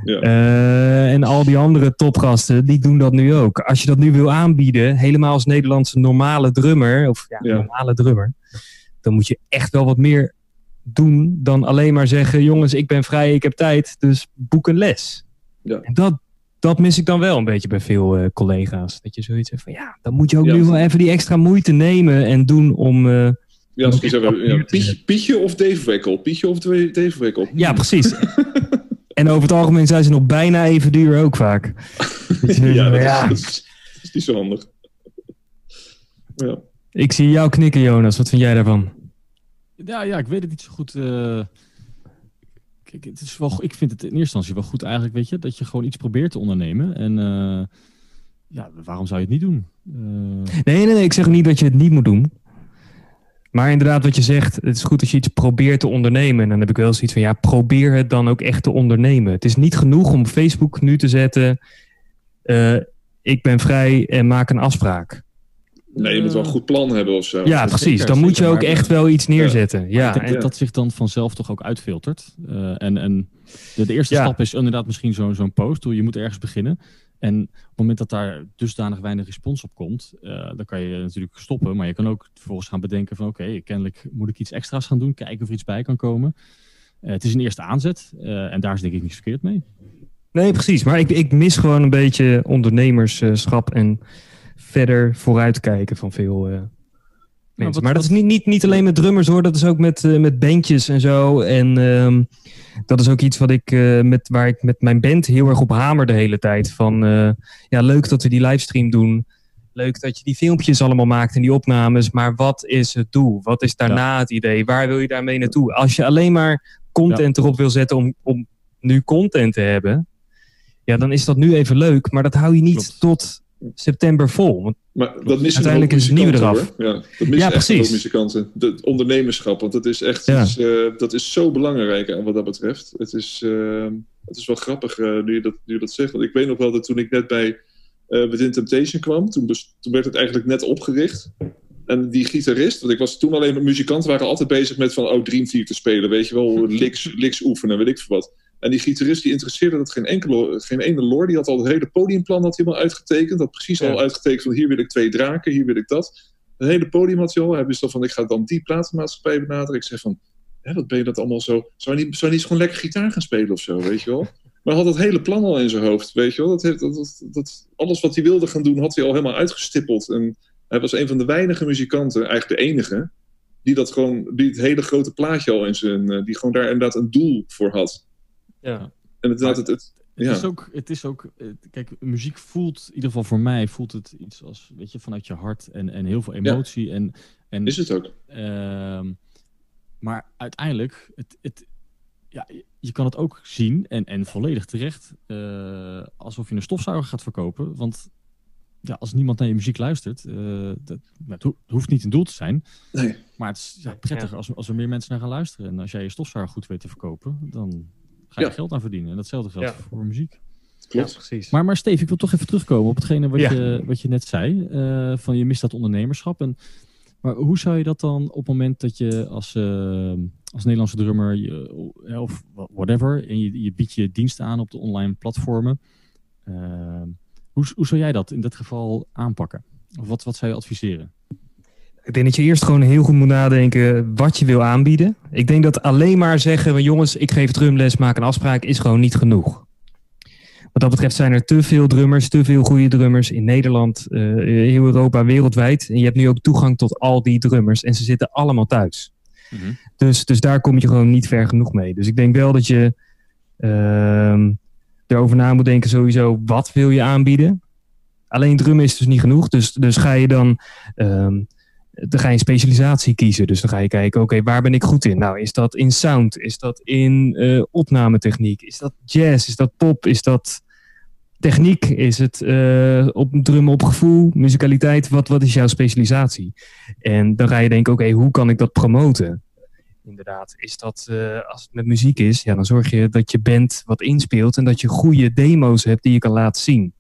Ja. Uh, en al die andere topgasten, die doen dat nu ook. Als je dat nu wil aanbieden, helemaal als Nederlandse normale drummer, of ja, Ja. normale drummer, dan moet je echt wel wat meer doen dan alleen maar zeggen: jongens, ik ben vrij, ik heb tijd, dus boek een les. Ja. En dat, dat mis ik dan wel een beetje bij veel eh, collega's. Dat je zoiets hebt van ja, dan moet je ook Ja. nu wel even die extra moeite nemen en doen om. eh, Ja, zeggen te Pietje, Pietje of Dave Wekkel. Pietje of Dave Wekkel. ja, precies. en over het algemeen zijn ze nog bijna even duur ook vaak. Ja, dat is, ja. dat is, dat is niet zo handig. Ja. Ik zie jou knikken, Jonas. Wat vind jij daarvan? Ja, ja, ik weet het niet zo goed. eh. Kijk, het is wel, ik vind het in eerste instantie wel goed eigenlijk, weet je, dat je gewoon iets probeert te ondernemen. En eh, ja, waarom zou je het niet doen? Eh, Nee, nee, nee. Ik zeg niet dat je het niet moet doen. Maar inderdaad, wat je zegt, het is goed als je iets probeert te ondernemen. En dan heb ik wel zoiets van, ja, probeer het dan ook echt te ondernemen. Het is niet genoeg om Facebook nu te zetten, eh, ik ben vrij en maak een afspraak. Nee, je moet wel een goed plan hebben of zo. Ja, precies. Dan moet je ook echt wel iets neerzetten. Ja, ik denk dat dat zich dan vanzelf toch ook uitfiltert. en en de, de eerste stap is inderdaad misschien zo'n zo'n post. Je moet ergens beginnen. En op het moment dat daar dusdanig weinig respons op komt, uh, dan kan je natuurlijk stoppen. Maar je kan ook vervolgens gaan bedenken van oké, kennelijk moet ik iets extra's gaan doen. Kijken of er iets bij kan komen. Uh, het is een eerste aanzet uh, en daar is denk ik niets verkeerd mee. Nee, precies. Maar ik, ik mis gewoon een beetje ondernemerschap en verder vooruitkijken van veel mensen. Nou, wat, maar dat is niet, niet, niet alleen met drummers hoor, dat is ook met, met bandjes en zo. En um, dat is ook iets wat ik, uh, met, waar ik met mijn band heel erg op hamer de hele tijd. Van ja, leuk dat we die livestream doen. Leuk dat je die filmpjes allemaal maakt en die opnames. Maar wat is het doel? Wat is daarna ja. het idee? Waar wil je daarmee naartoe? Als je alleen maar content ja. erop wil zetten om, om nu content te hebben. Ja, dan is dat nu even leuk. Maar dat hou je niet Klopt. tot september vol. Want maar dat missen uiteindelijk is het nieuwe eraf. Hoor. Ja, dat missen ja, echt ook muzikanten. Het ondernemerschap, want dat is echt ja. uh, dat is zo belangrijk wat dat betreft. Het is, uh, het is wel grappig uh, nu, je dat, nu je dat zegt. Want ik weet nog wel dat toen ik net bij Within Temptation kwam, toen, toen werd het eigenlijk net opgericht. En die gitarist, want ik was toen alleen met muzikanten, waren altijd bezig met van, oh, Dream Theater spelen, weet je wel, licks, licks oefenen, weet ik veel wat. En die gitarist die interesseerde dat geen, enkele, geen ene lore. Die had al het hele podiumplan had hij al uitgetekend. Had precies ja. al uitgetekend van hier wil ik twee draken, hier wil ik dat. Het hele podium had hij al. Hij wist al van ik ga dan die platenmaatschappij benaderen. Ik zeg van, hè, wat ben je dat allemaal zo... Zou hij niet, zou hij niet gewoon lekker gitaar gaan spelen of zo, weet je wel? Maar hij had het hele plan al in zijn hoofd, weet je wel? Dat heeft, dat, dat, dat, alles wat hij wilde gaan doen, had hij al helemaal uitgestippeld. En hij was een van de weinige muzikanten, eigenlijk de enige, die dat gewoon, die het hele grote plaatje al in zijn, die gewoon daar inderdaad een doel voor had. Ja. En het, het, het, het, ja. het, is ook, het is ook, kijk, muziek voelt, in ieder geval voor mij, voelt het iets als, weet je, vanuit je hart en, en heel veel emotie. Ja. En, en, is het ook. Uh, maar uiteindelijk, het, het, ja, je kan het ook zien, en, en volledig terecht, uh, alsof je een stofzuiger gaat verkopen. Want ja, als niemand naar je muziek luistert, uh, dat, het hoeft niet een doel te zijn. Nee. Maar het is ja, prettig ja. Als, als er meer mensen naar gaan luisteren. En als jij je stofzuiger goed weet te verkopen, dan ga je ja. geld aan verdienen. En datzelfde geldt ja. voor muziek. Klopt. Ja, precies. Maar, maar Steve, ik wil toch even terugkomen op hetgene wat, je, wat je net zei. Uh, van je mist dat ondernemerschap. En, maar hoe zou je dat dan op het moment dat je als, uh, als Nederlandse drummer je, of whatever, en je, je biedt je diensten aan op de online platformen. Uh, hoe, hoe zou jij dat in dit geval aanpakken? Of wat, wat zou je adviseren? Ik denk dat je eerst gewoon heel goed moet nadenken wat je wil aanbieden. Ik denk dat alleen maar zeggen, jongens, ik geef drumles, maak een afspraak, is gewoon niet genoeg. Wat dat betreft zijn er te veel drummers, te veel goede drummers in Nederland, uh, heel Europa, wereldwijd. En je hebt nu ook toegang tot al die drummers en ze zitten allemaal thuis. Mm-hmm. Dus, dus daar kom je gewoon niet ver genoeg mee. Dus ik denk wel dat je uh, erover na moet denken sowieso, wat wil je aanbieden? Alleen drummen is dus niet genoeg. Dus, dus ga je dan... Uh, dan ga je een specialisatie kiezen. Dus dan ga je kijken, oké, waar ben ik goed in? Nou, is dat in sound? Is dat in uh, opnametechniek? Is dat jazz? Is dat pop? Is dat techniek? Is het uh, op drummen op gevoel? Musicaliteit? Wat, wat is jouw specialisatie? En dan ga je denken, oké, hoe kan ik dat promoten? Inderdaad, is dat uh, als het met muziek is, ja, dan zorg je dat je band wat inspeelt en dat je goede demo's hebt die je kan laten zien.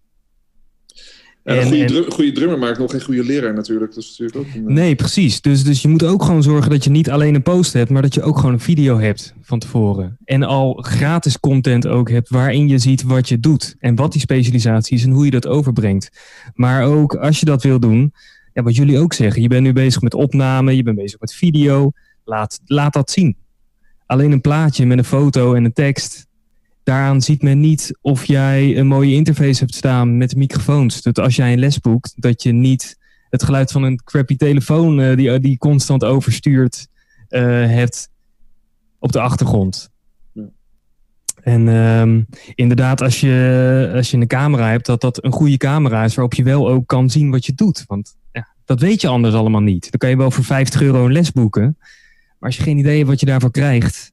En, een goede, drum, goede, drummer maakt nog geen goede leraar natuurlijk. Dat is natuurlijk ook een, nee, precies. Dus, dus je moet ook gewoon zorgen dat je niet alleen een post hebt, maar dat je ook gewoon een video hebt van tevoren. En al gratis content ook hebt waarin je ziet wat je doet. En wat die specialisatie is en hoe je dat overbrengt. Maar ook als je dat wil doen, ja, wat jullie ook zeggen. Je bent nu bezig met opname, je bent bezig met video. Laat, laat dat zien. Alleen een plaatje met een foto en een tekst daaraan ziet men niet of jij een mooie interface hebt staan met microfoons. Dat als jij een les boekt, dat je niet het geluid van een crappy telefoon uh, die, die constant overstuurt uh, hebt op de achtergrond. Ja. En um, inderdaad, als je, als je een camera hebt, dat dat een goede camera is waarop je wel ook kan zien wat je doet. Want ja, dat weet je anders allemaal niet. Dan kan je wel voor 50 euro een les boeken. Maar als je geen idee hebt wat je daarvoor krijgt,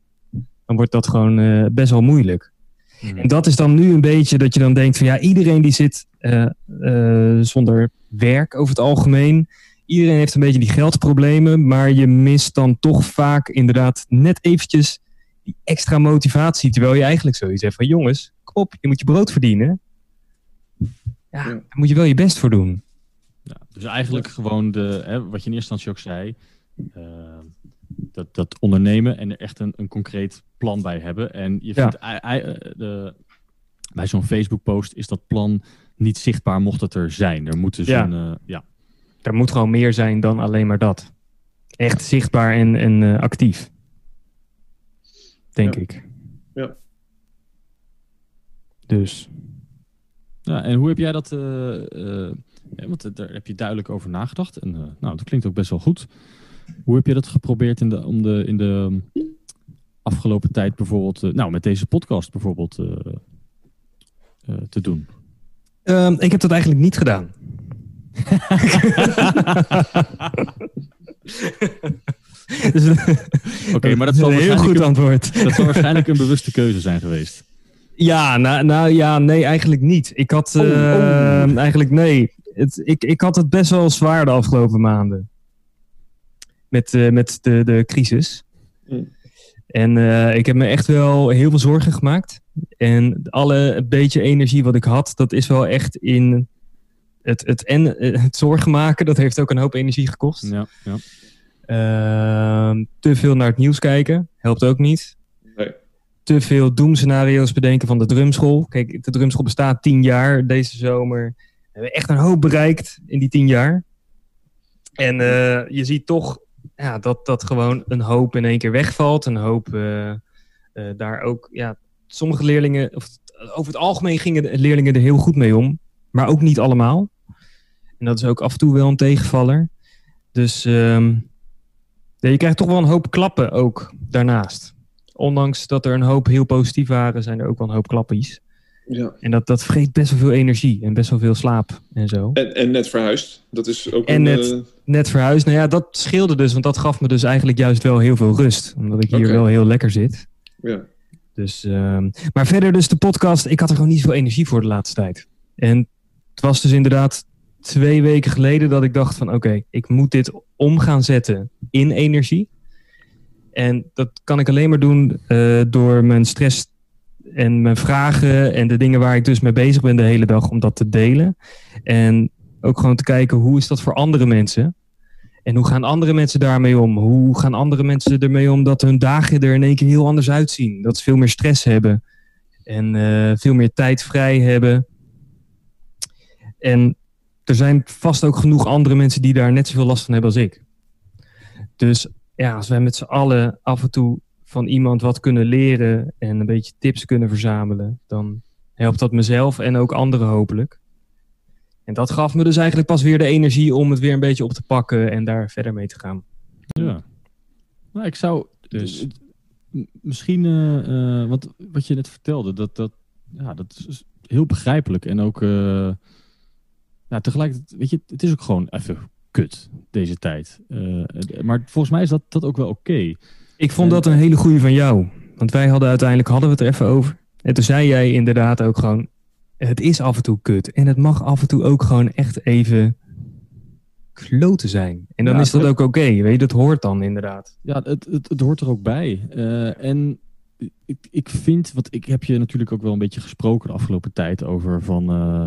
dan wordt dat gewoon uh, best wel moeilijk. Mm. En dat is dan nu een beetje dat je dan denkt van ja, iedereen die zit uh, uh, zonder werk over het algemeen. Iedereen heeft een beetje die geldproblemen, maar je mist dan toch vaak inderdaad net eventjes die extra motivatie. Terwijl je eigenlijk zoiets hebt van jongens, kom op, je moet je brood verdienen. Ja, daar moet je wel je best voor doen. Ja, dus eigenlijk gewoon de, hè, wat je in eerste instantie ook zei, uh, dat, dat ondernemen en er echt een, een concreet plan bij hebben. En je vindt de, bij zo'n Facebook-post is dat plan niet zichtbaar mocht het er zijn. Er moet dus ja. een, uh, ja. Er moet gewoon meer zijn dan alleen maar dat. Echt zichtbaar en, en uh, actief. Denk ja. ik. Ja. Dus. Ja, en hoe heb jij dat... Uh, want daar heb je duidelijk over nagedacht. En nou, dat klinkt ook best wel goed. Hoe heb je dat geprobeerd in de, om de, in de afgelopen tijd bijvoorbeeld... nou, met deze podcast bijvoorbeeld te doen? Um, ik heb dat eigenlijk niet gedaan. dus, Oké, okay, maar dat is een heel goed antwoord. Dat zal waarschijnlijk een bewuste keuze zijn geweest. Ja, nou, nou ja, nee, eigenlijk niet. Ik had oh, uh, oh. eigenlijk nee. Het, ik, ik had het best wel zwaar de afgelopen maanden. Met, uh, met de, de crisis. Mm. En uh, ik heb me echt wel heel veel zorgen gemaakt. En alle beetje energie wat ik had, dat is wel echt in het, het, en, het zorgen maken. Dat heeft ook een hoop energie gekost. Ja, ja. Uh, te veel naar het nieuws kijken, helpt ook niet. Nee. Te veel doemscenario's bedenken van de drumschool. Kijk, de drumschool bestaat tien jaar deze zomer. We hebben echt een hoop bereikt in die tien jaar. En uh, je ziet toch ja, dat, dat gewoon een hoop in één keer wegvalt. Een hoop uh, uh, daar ook, ja, sommige leerlingen, of over het algemeen gingen de leerlingen er heel goed mee om, maar ook niet allemaal. En dat is ook af en toe wel een tegenvaller. Dus ja, je krijgt toch wel een hoop klappen ook daarnaast. Ondanks dat er een hoop heel positief waren, zijn er ook wel een hoop klappies. Ja. En dat, dat vreet best wel veel energie en best wel veel slaap en zo. En, en net verhuisd. Dat is ook en een, net, uh... net verhuisd. Nou ja, dat scheelde dus, want dat gaf me dus eigenlijk juist wel heel veel rust. Omdat ik hier okay. wel heel lekker zit. Ja. Dus, uh, maar verder dus de podcast, ik had er gewoon niet zoveel energie voor de laatste tijd. En het was dus inderdaad twee weken geleden dat ik dacht van oké, okay, ik moet dit om gaan zetten in energie. En dat kan ik alleen maar doen uh, door mijn stress en mijn vragen en de dingen waar ik dus mee bezig ben de hele dag om dat te delen. En ook gewoon te kijken hoe is dat voor andere mensen. En hoe gaan andere mensen daarmee om? Hoe gaan andere mensen ermee om dat hun dagen er in één keer heel anders uitzien? Dat ze veel meer stress hebben en uh, veel meer tijd vrij hebben. En er zijn vast ook genoeg andere mensen die daar net zoveel last van hebben als ik. Dus ja, als wij met z'n allen af en toe van iemand wat kunnen leren en een beetje tips kunnen verzamelen, dan helpt dat mezelf en ook anderen hopelijk. En dat gaf me dus eigenlijk pas weer de energie om het weer een beetje op te pakken en daar verder mee te gaan. Ja. Nou, ik zou dus misschien, uh, uh, wat, wat je net vertelde, dat, dat, ja, dat is heel begrijpelijk en ook, uh, ja, tegelijkertijd, weet je, het is ook gewoon even kut deze tijd. maar volgens mij is dat, dat ook wel oké. Okay. Ik vond en, dat een hele goede van jou, want wij hadden uiteindelijk hadden we het er even over. En toen zei jij inderdaad ook gewoon, het is af en toe kut. En het mag af en toe ook gewoon echt even kloten zijn. En dan ja, is dat ook oké. Okay, weet je, dat hoort dan inderdaad. Ja, het, het, het hoort er ook bij. Uh, en ik, ik vind, want ik heb je natuurlijk ook wel een beetje gesproken de afgelopen tijd over van, uh,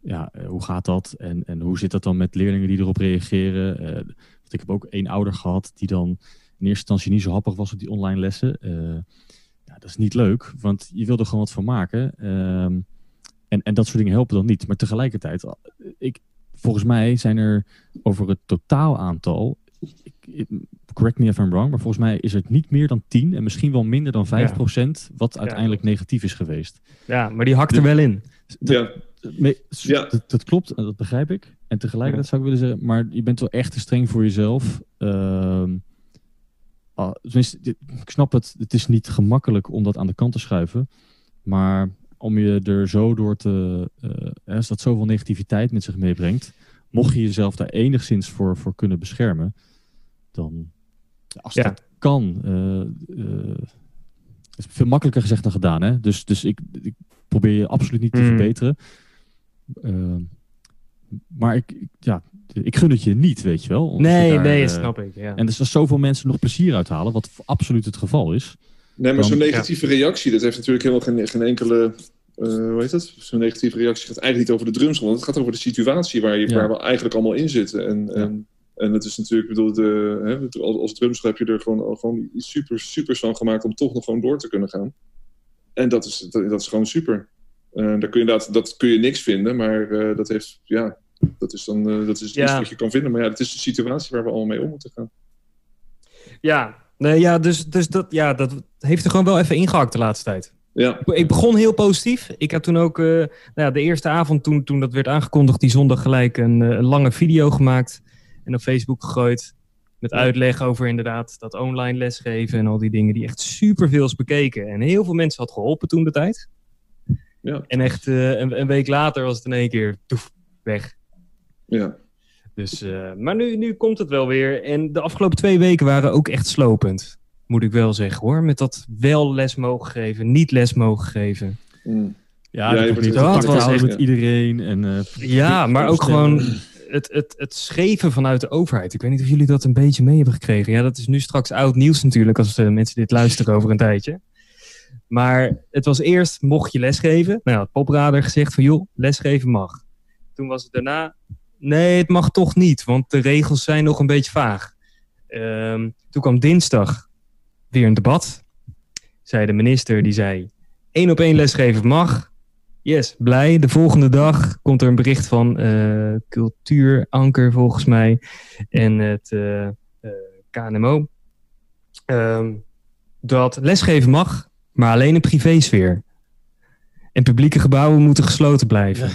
ja, hoe gaat dat? En, en hoe zit dat dan met leerlingen die erop reageren? Uh, want ik heb ook één ouder gehad die dan in eerste instantie niet zo happig was op die online lessen. ja, dat is niet leuk, want je wil er gewoon wat van maken. Ehm, en, en dat soort dingen helpen dan niet. Maar tegelijkertijd, ik, volgens mij zijn er over het totaal aantal, ik, correct me if I'm wrong, maar volgens mij is het niet meer dan 10 en misschien wel minder dan 5 ja. procent wat uiteindelijk ja. negatief is geweest. Ja, maar die hakt er wel in. Ja. ja. Dat, dat, klopt en dat begrijp ik. En tegelijkertijd zou ik willen zeggen, maar je bent wel echt te streng voor jezelf. Uh, uh, tenminste, ik snap het, het is niet gemakkelijk om dat aan de kant te schuiven. Maar om je er zo door te. Uh, als dat zoveel negativiteit met zich meebrengt. Mocht je jezelf daar enigszins voor, voor kunnen beschermen. Dan. Als ja. dat kan. Uh, is veel makkelijker gezegd dan gedaan. Hè? Dus, dus ik, ik probeer je absoluut niet te Mm. verbeteren. Uh, maar ik, ja, ik gun het je niet, weet je wel. Je Nee, daar, nee, eh, snap ik. Ja. En dus als zoveel mensen nog plezier uithalen, wat absoluut het geval is. Nee, maar zo'n negatieve reactie, dat heeft natuurlijk helemaal geen, geen enkele hoe heet het? Zo'n negatieve reactie gaat eigenlijk niet over de drumschool. Het gaat over de situatie waar, je, Ja. waar we eigenlijk allemaal in zitten. En, Ja. en, en het is natuurlijk, ik bedoel, de, hè, als, als drumschool heb je er gewoon, gewoon iets super, super van gemaakt om toch nog gewoon door te kunnen gaan. En dat is, dat, dat is gewoon super. Eh, daar kun je inderdaad, dat kun je niks vinden, maar eh, dat heeft, ja, dat is dan, eh, dat is het Ja. eerste wat je kan vinden. Maar ja, het is de situatie waar we allemaal mee om moeten gaan. Ja, nee, ja dus, dus dat, ja, dat heeft er gewoon wel even ingehakt de laatste tijd. Ja, Ik begon heel positief. Ik heb toen ook, eh, nou ja, de eerste avond toen, toen dat werd aangekondigd, die zondag gelijk een, eh, een lange video gemaakt en op Facebook gegooid. Met uitleg over inderdaad dat online lesgeven en al die dingen die echt superveel is bekeken. En heel veel mensen had geholpen toen de tijd. ja, En echt een, een week later was het in één keer toef, weg. Ja. Dus, eh, maar nu, nu komt het wel weer. En de afgelopen twee weken waren ook echt slopend. Moet ik wel zeggen hoor. Met dat wel les mogen geven, niet les mogen geven. Mm. Ja, Ja, dat je wordt- was echt- met iedereen. En, eh, Ja, maar ook gewoon het, het, het scheven vanuit de overheid. Ik weet niet of jullie dat een beetje mee hebben gekregen. Ja, dat is nu straks oud nieuws natuurlijk, als de mensen dit luisteren over een tijdje. Maar het was eerst, mocht je lesgeven? Nou, had Poprader gezegd van, joh, lesgeven mag. Toen was het daarna, nee, het mag toch niet, want de regels zijn nog een beetje vaag. Ehm, toen kwam dinsdag weer een debat. Zei de minister, die zei, één op één lesgeven mag. Yes, blij. De volgende dag komt er een bericht van eh Cultuuranker volgens mij en het eh, eh, KNMO. Ehm, dat lesgeven mag, maar alleen in privésfeer. En publieke gebouwen moeten gesloten blijven.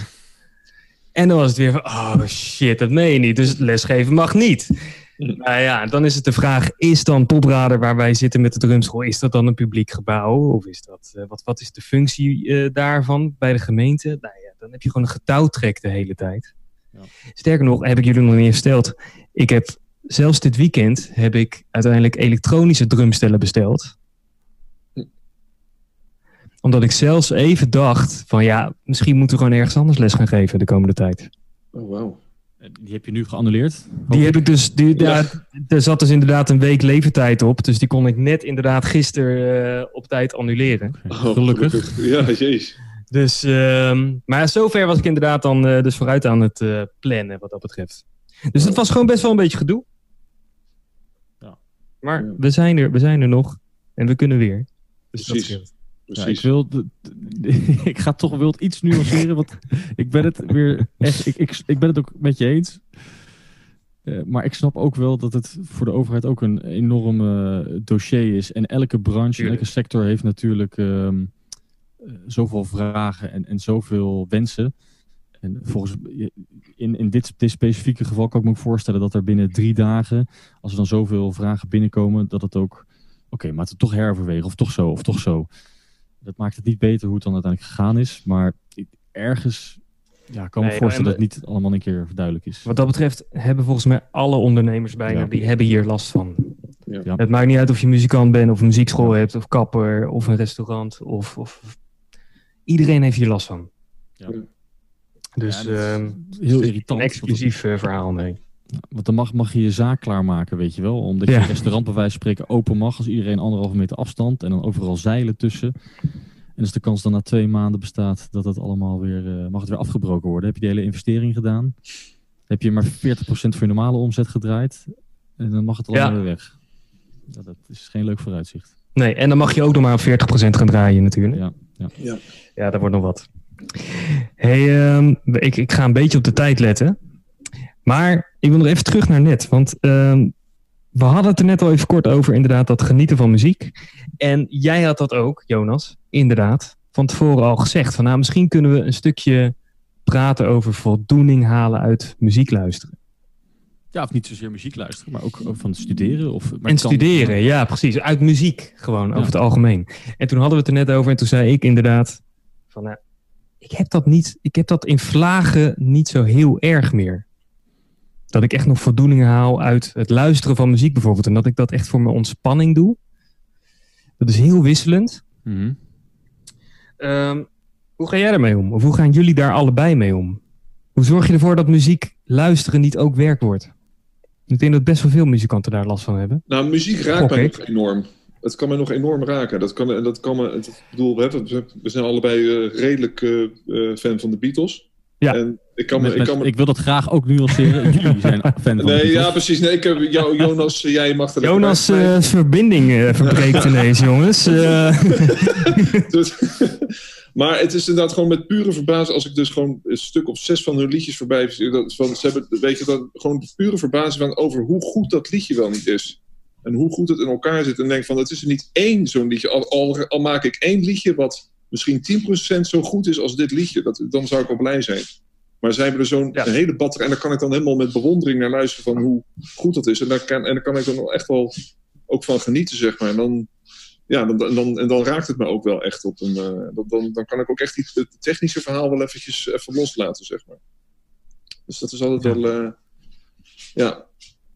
En dan was het weer van, oh shit, dat meen je niet. Dus lesgeven mag niet. Nou ja, dan is het de vraag, is dan Poprader waar wij zitten met de drumschool, is dat dan een publiek gebouw? Of is dat, eh, wat, wat is de functie eh, daarvan bij de gemeente? Nou ja, dan heb je gewoon een getouwtrek de hele tijd. Ja. Sterker nog, heb ik jullie nog niet eens verteld. Ik heb zelfs dit weekend heb ik uiteindelijk elektronische drumstellen besteld. Omdat ik zelfs even dacht van ja, misschien moeten we gewoon ergens anders les gaan geven de komende tijd. Oh, wauw. Die heb je nu geannuleerd. Die heb ik dus, die, Ja. ja. er zat dus inderdaad een week levertijd op. Dus die kon ik net inderdaad gisteren eh, op tijd annuleren. Oh, Gelukkig. Ja, jeez. Dus, ehm, maar zover was ik inderdaad dan eh, dus vooruit aan het eh, plannen wat dat betreft. Dus dat was gewoon best wel een beetje gedoe. Ja. Maar Ja. we, zijn er, we zijn er nog en we kunnen weer. Dus dat Precies. Ja, ik, wil ik ga toch wild iets nuanceren, want ik ben het weer echt, ik, ik, ik ben het ook met je eens. Eh, maar ik snap ook wel dat het voor de overheid ook een enorm dossier is. En elke branche, elke sector heeft natuurlijk ehm, eh, zoveel vragen en, en zoveel wensen. En volgens in, in dit, dit specifieke geval kan ik me ook voorstellen dat er binnen drie dagen, als er dan zoveel vragen binnenkomen, dat het ook, oké, maar het toch heroverwegen, of toch zo, of toch zo. Dat maakt het niet beter hoe het dan uiteindelijk gegaan is. Maar ik- ergens ja, ik kan me voorstellen en- dat het niet allemaal een keer duidelijk is. Wat dat betreft hebben volgens mij alle ondernemers bijna, Ja. die hebben hier last van. Ja. Ja. Het maakt niet uit of je muzikant bent, of een muziekschool Ja. hebt, of kapper, of een restaurant. Of, of... Iedereen heeft hier last van. Ja. Dus ehm, heel een irritant. exclusief eh, verhaal, nee. Want dan mag, mag je je zaak klaarmaken, weet je wel. Omdat Ja. je restaurant bij wijze van spreken open mag als iedereen anderhalve meter afstand. En dan overal zeilen tussen. En dus de kans dan na twee maanden bestaat dat het allemaal weer, eh, mag het weer afgebroken worden. Heb je die hele investering gedaan. Heb je maar 40% van je normale omzet gedraaid. En dan mag het allemaal Ja. weer weg. Ja, dat is geen leuk vooruitzicht. Nee, en dan mag je ook nog maar op 40% gaan draaien natuurlijk. Ja, ja. Ja. Ja, dat wordt nog wat. Hey, ehm, ik, ik ga een beetje op de tijd letten. Maar ik wil nog even terug naar net. Want ehm, we hadden het er net al even kort over, inderdaad, dat genieten van muziek. En jij had dat ook, Jonas, inderdaad, van tevoren al gezegd. Van nou, misschien kunnen we een stukje praten over voldoening halen uit muziek luisteren. ja, of niet zozeer muziek luisteren, maar ook van studeren. Of, maar en kan- studeren, ja, precies. Uit muziek gewoon, Ja. over het algemeen. En toen hadden we het er net over en toen zei ik inderdaad van, nou, ik heb dat niet, ik heb dat in vlagen niet zo heel erg meer. Dat ik echt nog voldoening haal uit het luisteren van muziek bijvoorbeeld. En dat ik dat echt voor mijn ontspanning doe. Dat is heel wisselend. Mhm. Ehm, hoe ga jij ermee om? Of hoe gaan jullie daar allebei mee om? Hoe zorg je ervoor dat muziek luisteren niet ook werk wordt? Ik denk dat best wel veel muzikanten daar last van hebben. Nou, muziek raakt Gok mij ook enorm. het kan mij nog enorm raken. Dat kan, dat kan me, ik bedoel, we, we zijn allebei uh, redelijk uh, fan van de Beatles. Ja. En ik, kan me, ik, kan me... ik wil dat graag ook nuanceren. Jullie zijn fan van Nee, ja, precies. Nee, ik heb, jou, Jonas, jij mag er Jonas' uh, verbinding uh, verbreekt ineens, jongens. Uh. dus, maar het is inderdaad gewoon met pure verbazing. Als ik dus gewoon een stuk of zes van hun liedjes voorbij. Dat, van, ze hebben, weet je, dat, gewoon pure verbazing van over hoe goed dat liedje wel niet is. En hoe goed het in elkaar zit. En denk van, het is er niet één zo'n liedje. Al, al, al, maak ik één liedje wat misschien 10% zo goed is als dit liedje. Dat, dan zou ik wel blij zijn. Maar zij hebben er zo'n ja. hele batterij. En daar kan ik dan helemaal met bewondering naar luisteren van hoe goed dat is. En daar kan, en daar kan ik dan echt wel ook van genieten, zeg maar. En dan, ja, dan, dan, en dan raakt het me ook wel echt op een... Uh, dan, dan kan ik ook echt die, het technische verhaal wel eventjes even loslaten, zeg maar. Dus dat is altijd ja. wel... Uh, ja,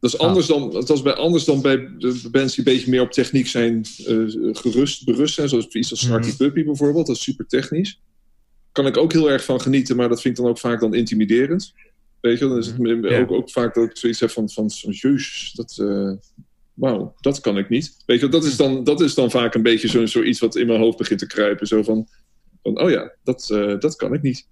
dat is anders, dan, dat is bij, anders dan bij de bands die een beetje meer op techniek zijn uh, gerust, berust zijn. Zoals iets als Snarky mm. Puppy bijvoorbeeld. Dat is super technisch. Kan ik ook heel erg van genieten, maar dat vind ik dan ook vaak dan intimiderend. Weet je, dan is het mm. ook, ook vaak dat ik zoiets heb van, van jeus, dat... Uh, Wauw, dat kan ik niet. Weet je, dat is dan, dat is dan vaak een beetje zoiets zo, zo wat in mijn hoofd begint te kruipen. Zo van, van, oh ja, dat, uh, dat kan ik niet.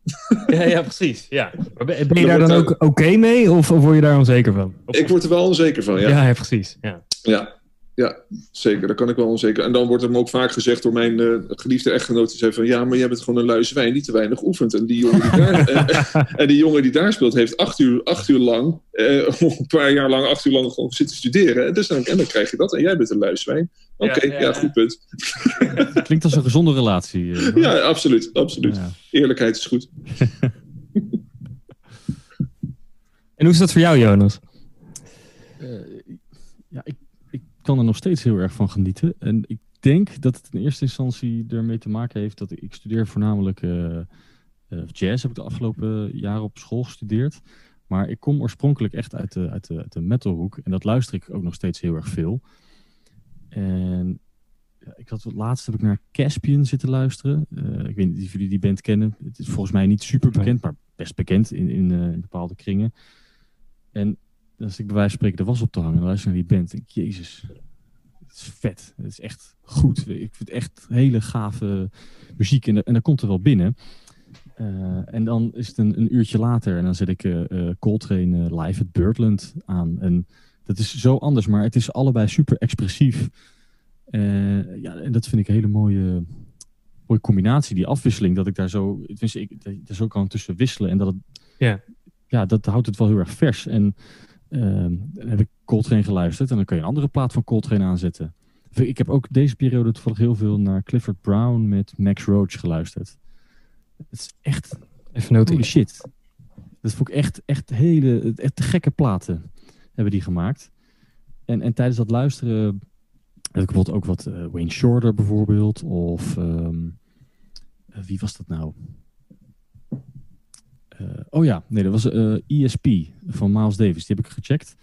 ja, ja, precies. Ja. Ben je daar dan ook oké okay mee of, of word je daar onzeker van? Of... Ik word er wel onzeker van, ja. Ja, ja precies. Ja. ja. Ja, zeker. Daar kan ik wel onzeker. En dan wordt er me ook vaak gezegd door mijn uh, geliefde echtgenoot. Die zei van, ja, maar jij bent gewoon een lui zwijn die te weinig oefent. En die jongen die daar, en, en die, jongen die daar speelt, heeft acht uur, acht uur lang, uh, een paar jaar lang, acht uur lang gewoon zitten studeren. En, dus dan, en dan krijg je dat. En jij bent een lui zwijn. Oké, okay, ja, ja, ja, goed punt. Klinkt als een gezonde relatie. Uh, ja, absoluut. absoluut. Eerlijkheid is goed. en hoe is dat voor jou, Jonas? ja, ik kan er nog steeds heel erg van genieten. En ik denk dat het in eerste instantie ermee te maken heeft dat ik, ik studeer voornamelijk uh, uh, jazz. Heb ik de afgelopen jaren op school gestudeerd. Maar ik kom oorspronkelijk echt uit de, uit, de, uit de metalhoek. En dat luister ik ook nog steeds heel erg veel. En ja, ik had het laatst heb ik naar Caspian zitten luisteren. Uh, ik weet niet of jullie die band kennen. Het is volgens mij niet super bekend, maar best bekend in, in, in bepaalde kringen. En als ik bij wijze van spreken de was op te hangen en luister naar die band, denk ik, jezus, het is vet. Het is echt goed. Ik vind het echt hele gave muziek en, en dat komt er wel binnen. Uh, en dan is het een, een, uurtje later en dan zet ik uh, Coltrane live at Birdland aan. En dat is zo anders, maar het is allebei super expressief. ja, en dat vind ik een hele mooie, mooie combinatie, die afwisseling. Dat ik daar zo, tenminste, ik daar zo kan tussen wisselen. En dat het, yeah. ja, dat houdt het wel heel erg vers. En heb ik Coltrane geluisterd en dan kun je een andere plaat van Coltrane aanzetten. Ik heb ook deze periode toevallig heel veel naar Clifford Brown met Max Roach geluisterd. Het is echt... Even noten. Holy shit. Dat vond ik echt, echt hele... Echt gekke platen hebben die gemaakt. En, en tijdens dat luisteren heb ik bijvoorbeeld ook wat uh, Wayne Shorter bijvoorbeeld. Of um, uh, wie was dat nou? Uh, oh ja, nee, dat was ESP van Miles Davis. Die heb ik gecheckt.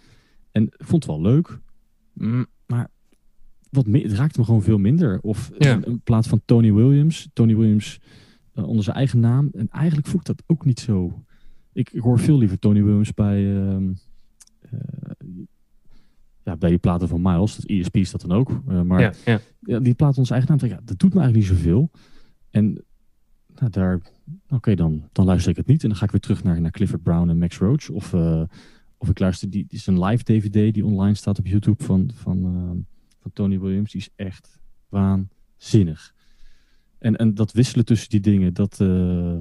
En vond het wel leuk. Mm, maar wat het raakte me gewoon veel minder. Of ja. in, in, plaats van Tony Williams. Tony Williams uh, onder zijn eigen naam. En eigenlijk voelt dat ook niet zo. Ik, ik hoor veel liever Tony Williams bij... ja, bij die platen van Miles. Dat ESP is dat dan ook. maar ja, die plaat onze eigen naam. Ja, dat doet me eigenlijk niet zoveel. En nou, daar, oké, okay, dan, dan luister ik het niet. En dan ga ik weer terug naar, naar Clifford Brown en Max Roach. Of, uh, of ik luister, die, die is een live DVD die online staat op YouTube van, van, uh, van Tony Williams. Die is echt waanzinnig. En, en dat wisselen tussen die dingen, dat, uh,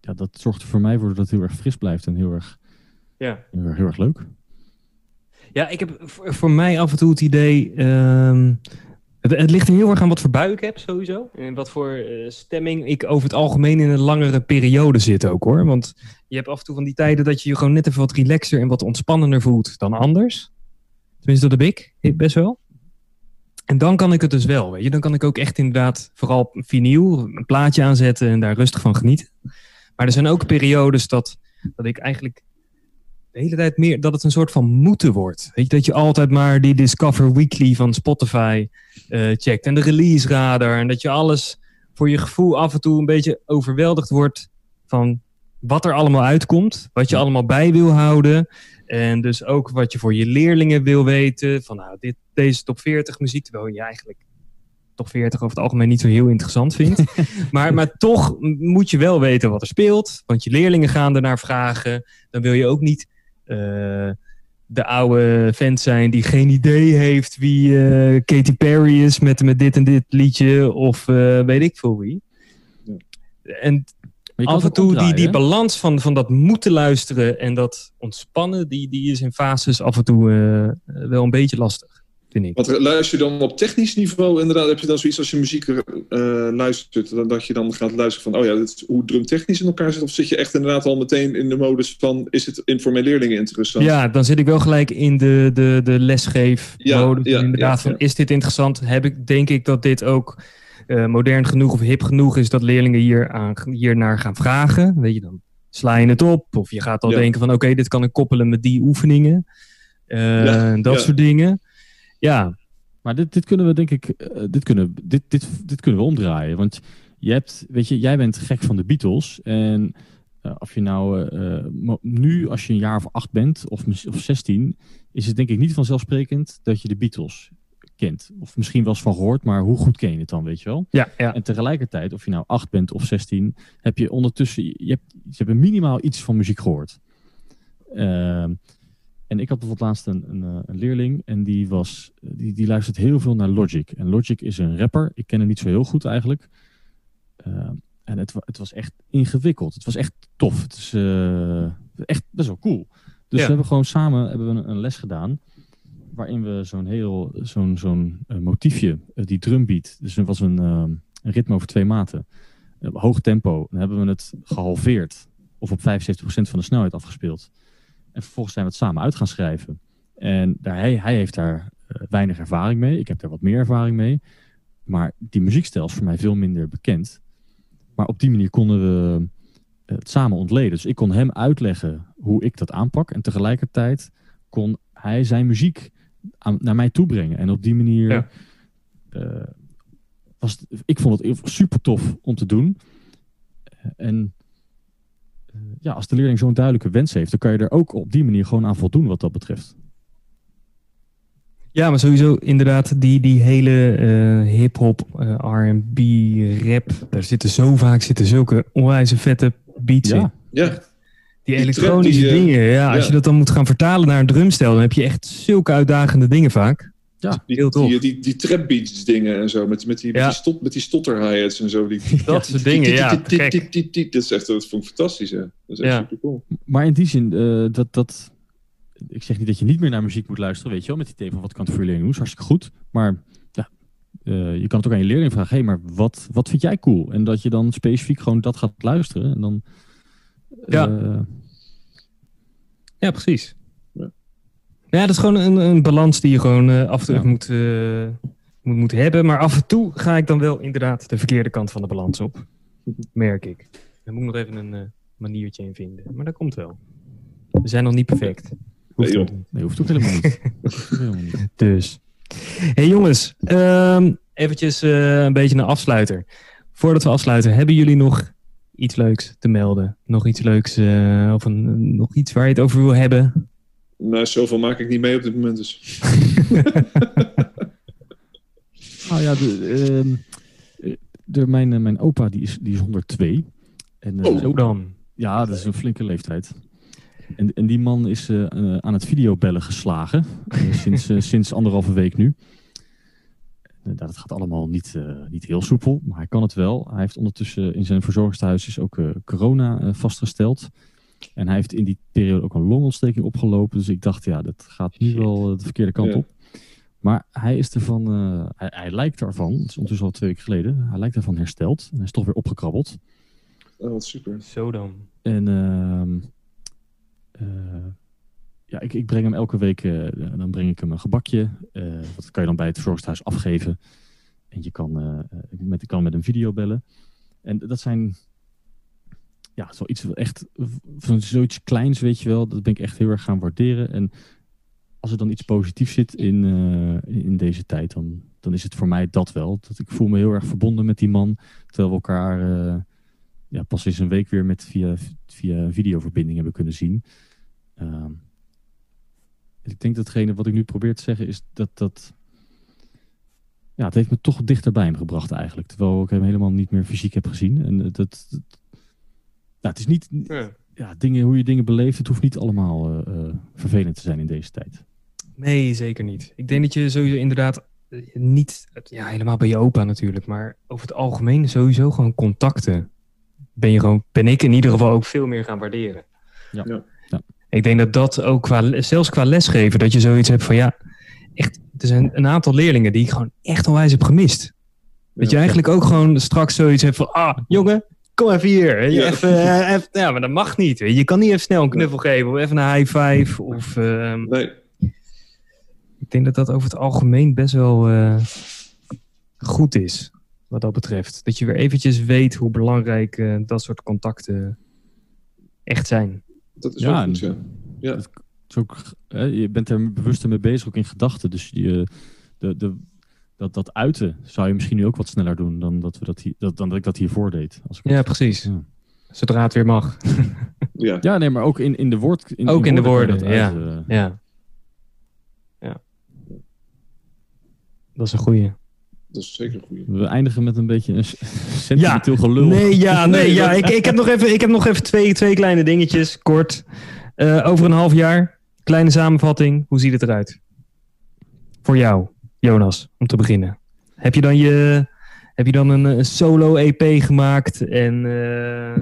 ja, dat zorgt er voor mij voor dat het heel erg fris blijft en heel erg, ja. heel, erg, heel erg leuk. Ja, ik heb voor, voor mij af en toe het idee. Um, het, het, ligt er heel erg aan wat voor bui ik heb, sowieso. En wat voor uh, stemming ik over het algemeen in een langere periode zit ook, hoor. Want je hebt af en toe van die tijden dat je je gewoon net even wat relaxer en wat ontspannender voelt dan anders. Tenminste, dat heb ik best wel. En dan kan ik het dus wel, weet je. Dan kan ik ook echt inderdaad vooral vinyl, een plaatje aanzetten en daar rustig van genieten. Maar er zijn ook periodes dat, dat ik eigenlijk de hele tijd meer dat het een soort van moeten wordt. Weet je, dat je altijd maar die Discover Weekly van Spotify uh, checkt en de release radar. En dat je alles voor je gevoel af en toe een beetje overweldigd wordt van wat er allemaal uitkomt. Wat je allemaal bij wil houden. En dus ook wat je voor je leerlingen wil weten. Van nou, dit, deze top 40 muziek. Terwijl je eigenlijk top 40 over het algemeen niet zo heel interessant vindt. maar, maar toch moet je wel weten wat er speelt. Want je leerlingen gaan ernaar vragen. Dan wil je ook niet de oude vent zijn die geen idee heeft wie uh, Katy Perry is met, met dit en dit liedje. Of uh, weet ik veel wie. En af en toe die, die balans van, van dat moeten luisteren en dat ontspannen, die, die is in fases af en toe uh, wel een beetje lastig. Vind ik. Want luister je dan op technisch niveau, inderdaad, heb je dan zoiets als je muziek uh, luistert, dan, dat je dan gaat luisteren van, oh ja, dit is hoe drumtechnisch in elkaar zit? Of zit je echt inderdaad al meteen in de modus van, is het voor mijn leerlingen interessant? Ja, dan zit ik wel gelijk in de, de, de lesgeef. Ja, ja, inderdaad, van, is dit interessant? Heb ik, denk ik dat dit ook uh, modern genoeg of hip genoeg is dat leerlingen hier, aan, hier naar gaan vragen. Weet je, dan sla je het op. Of je gaat al denken van oké, dit kan ik koppelen met die oefeningen. Uh, dat soort dingen. Ja. Maar dit, dit kunnen we denk ik, uh, dit, kunnen, dit, dit, dit kunnen we omdraaien. Want je hebt, weet je, jij bent gek van de Beatles. En of je nou nu, als je een jaar of acht bent, of, of 16, is het denk ik niet vanzelfsprekend dat je de Beatles kent. Of misschien wel eens van gehoord, maar hoe goed ken je het dan, weet je wel? Ja, ja. En tegelijkertijd, of je nou 8 bent of 16, heb je ondertussen, je hebt, je hebt minimaal iets van muziek gehoord. En ik had bijvoorbeeld laatst een, een, eh, een, leerling en die, was, die, die luistert heel veel naar Logic. En Logic is een rapper. Ik ken hem niet zo heel goed eigenlijk. Uh, en het, het was echt ingewikkeld. Het was echt tof. Het is uh, echt best wel cool. Dus ja. we hebben gewoon samen hebben we een, een les gedaan waarin we zo'n heel zo'n zo'n uh, motiefje, die drumbeat, dus het was een, een ritme over twee maten, hoog tempo, dan hebben we het gehalveerd of op 75% van de snelheid afgespeeld. En vervolgens zijn we het samen uit gaan schrijven. En daar, hij, hij heeft daar weinig ervaring mee, ik heb daar wat meer ervaring mee, maar die muziekstijl is voor mij veel minder bekend. Maar op die manier konden we het samen ontleden. Dus ik kon hem uitleggen hoe ik dat aanpak en tegelijkertijd kon hij zijn muziek aan, naar mij toe brengen. En op die manier ja. uh, was het, ik vond het super tof om te doen. En ja, als de leerling zo'n duidelijke wens heeft, dan kan je er ook op die manier gewoon aan voldoen wat dat betreft. Ja, maar sowieso inderdaad die, die hele uh, hip-hop, R&B, rap, daar zitten zo vaak zitten zulke onwijze vette beats ja. in. Ja, die, elektronische die, dingen, ja, als je dat dan moet gaan vertalen naar een drumstel, dan heb je echt zulke uitdagende dingen vaak. Ja, die, heel tof. Die, die, die trap beats dingen en zo, met, met die, ja. met die, stot, met die stotter hi-hats en zo. Die, dat soort dingen, ja. Dat is echt, dat vond ik fantastisch, hè. Dat is echt super cool. Maar in die zin, uh, dat, dat, ik zeg niet dat je niet meer naar muziek moet luisteren, weet je wel, met die thema van wat kan het voor je leerling doen, is hartstikke goed. Maar ja, uh, je kan het ook aan je leerling vragen, hé, hey, maar wat, wat vind jij cool? En dat je dan specifiek gewoon dat gaat luisteren en dan... Ja. Uh, ja, precies. Ja. dat is gewoon een, een balans die je gewoon uh, af en toe ja. moet, uh, moet, moet hebben. Maar af en toe ga ik dan wel inderdaad de verkeerde kant van de balans op. Merk ik. Daar moet ik nog even een uh, maniertje in vinden. Maar dat komt wel. We zijn nog niet perfect. Hoeft nee, nee, hoeft ook helemaal niet. helemaal niet. Dus. hey, jongens, um, eventjes een beetje een afsluiter. Voordat we afsluiten, hebben jullie nog iets leuks te melden? Nog iets leuks uh, of een, nog iets waar je het over wil hebben? Nou, zoveel maak ik niet mee op dit moment dus. nou ja, de, uh, de, mijn, uh, mijn opa die is, die is 102. En, oh, zo dan. Ja, dat is een flinke leeftijd. En, en die man is aan het videobellen geslagen. sinds, sinds anderhalve week nu. Dat gaat allemaal niet, uh, niet heel soepel, maar hij kan het wel. Hij heeft ondertussen in zijn verzorgingstehuis is ook uh, corona uh, vastgesteld. En hij heeft in die periode ook een longontsteking opgelopen. Dus ik dacht, ja, dat gaat nu Shit. wel de verkeerde kant ja. op. Maar hij is ervan, hij, hij, lijkt ervan, het is ondertussen al twee weken geleden, hij lijkt ervan hersteld. En hij is toch weer opgekrabbeld. Oh, wat super. Zo dan. En ehm, ja, ik, ik breng hem elke week, uh, dan breng ik hem een gebakje. Uh, dat kan je dan bij het verzorgsthuis afgeven. En je kan, uh, met, kan met een video bellen. En dat zijn ja, zoiets echt, zoiets kleins, weet je wel. Dat ben ik echt heel erg gaan waarderen. En als er dan iets positiefs zit in, in deze tijd, dan, dan is het voor mij dat wel. Dat ik voel me heel erg verbonden met die man. Terwijl we elkaar ja, pas eens een week weer met via, via videoverbinding hebben kunnen zien. Uh, ik denk datgene wat ik nu probeer te zeggen is dat dat. Ja, het heeft me toch dichterbij hem gebracht eigenlijk. Terwijl ik hem helemaal niet meer fysiek heb gezien. En dat. Het is niet. Ja. dingen, hoe je dingen beleeft, het hoeft niet allemaal eh, eh, vervelend te zijn in deze tijd. Nee, zeker niet. Ik denk dat je sowieso inderdaad eh, niet, ja, helemaal bij je opa natuurlijk, maar over het algemeen sowieso gewoon contacten. Ben, je gewoon, ben ik in ieder geval ook veel meer gaan waarderen. Ja. ja. Ik denk dat dat ook qua, zelfs qua lesgeven, dat je zoiets hebt van ja, echt, er zijn een aantal leerlingen die ik gewoon echt onwijs heb gemist. Dat je eigenlijk ook gewoon straks zoiets hebt van, ah, jongen, kom even hier. Ja. Even, eh, even, ja, maar dat mag niet. Je kan niet even snel een knuffel geven of even een high five. Of, uh, nee. Ik denk dat dat over het algemeen best wel uh, goed is, wat dat betreft. Dat je weer eventjes weet hoe belangrijk uh, dat soort contacten echt zijn. Dat is ja, goed, ja. ja. is ook, hè, je bent er bewuster mee bezig, ook in gedachten. Dus je, de, de, dat, dat uiten zou je misschien nu ook wat sneller doen dan dat, we dat, hier, dat, dan dat ik dat hiervoor deed. Als ik ja, precies. Ja. Zodra het weer mag. ja. ja, nee, maar ook in, in de woord. In, ook in, de woorden, ja. ja. Ja. Dat is een goeie. Dat is zeker een goeie. We eindigen met een beetje een sentimenteel ja. gelul. Nee, ja, nee, ja. Ik, ik, heb nog even, ik heb nog even twee, twee kleine dingetjes, kort. Uh, over een half jaar, kleine samenvatting. Hoe ziet het eruit? Voor jou. Jonas, om te beginnen. Heb je dan, je, heb je dan een, solo-EP gemaakt en uh,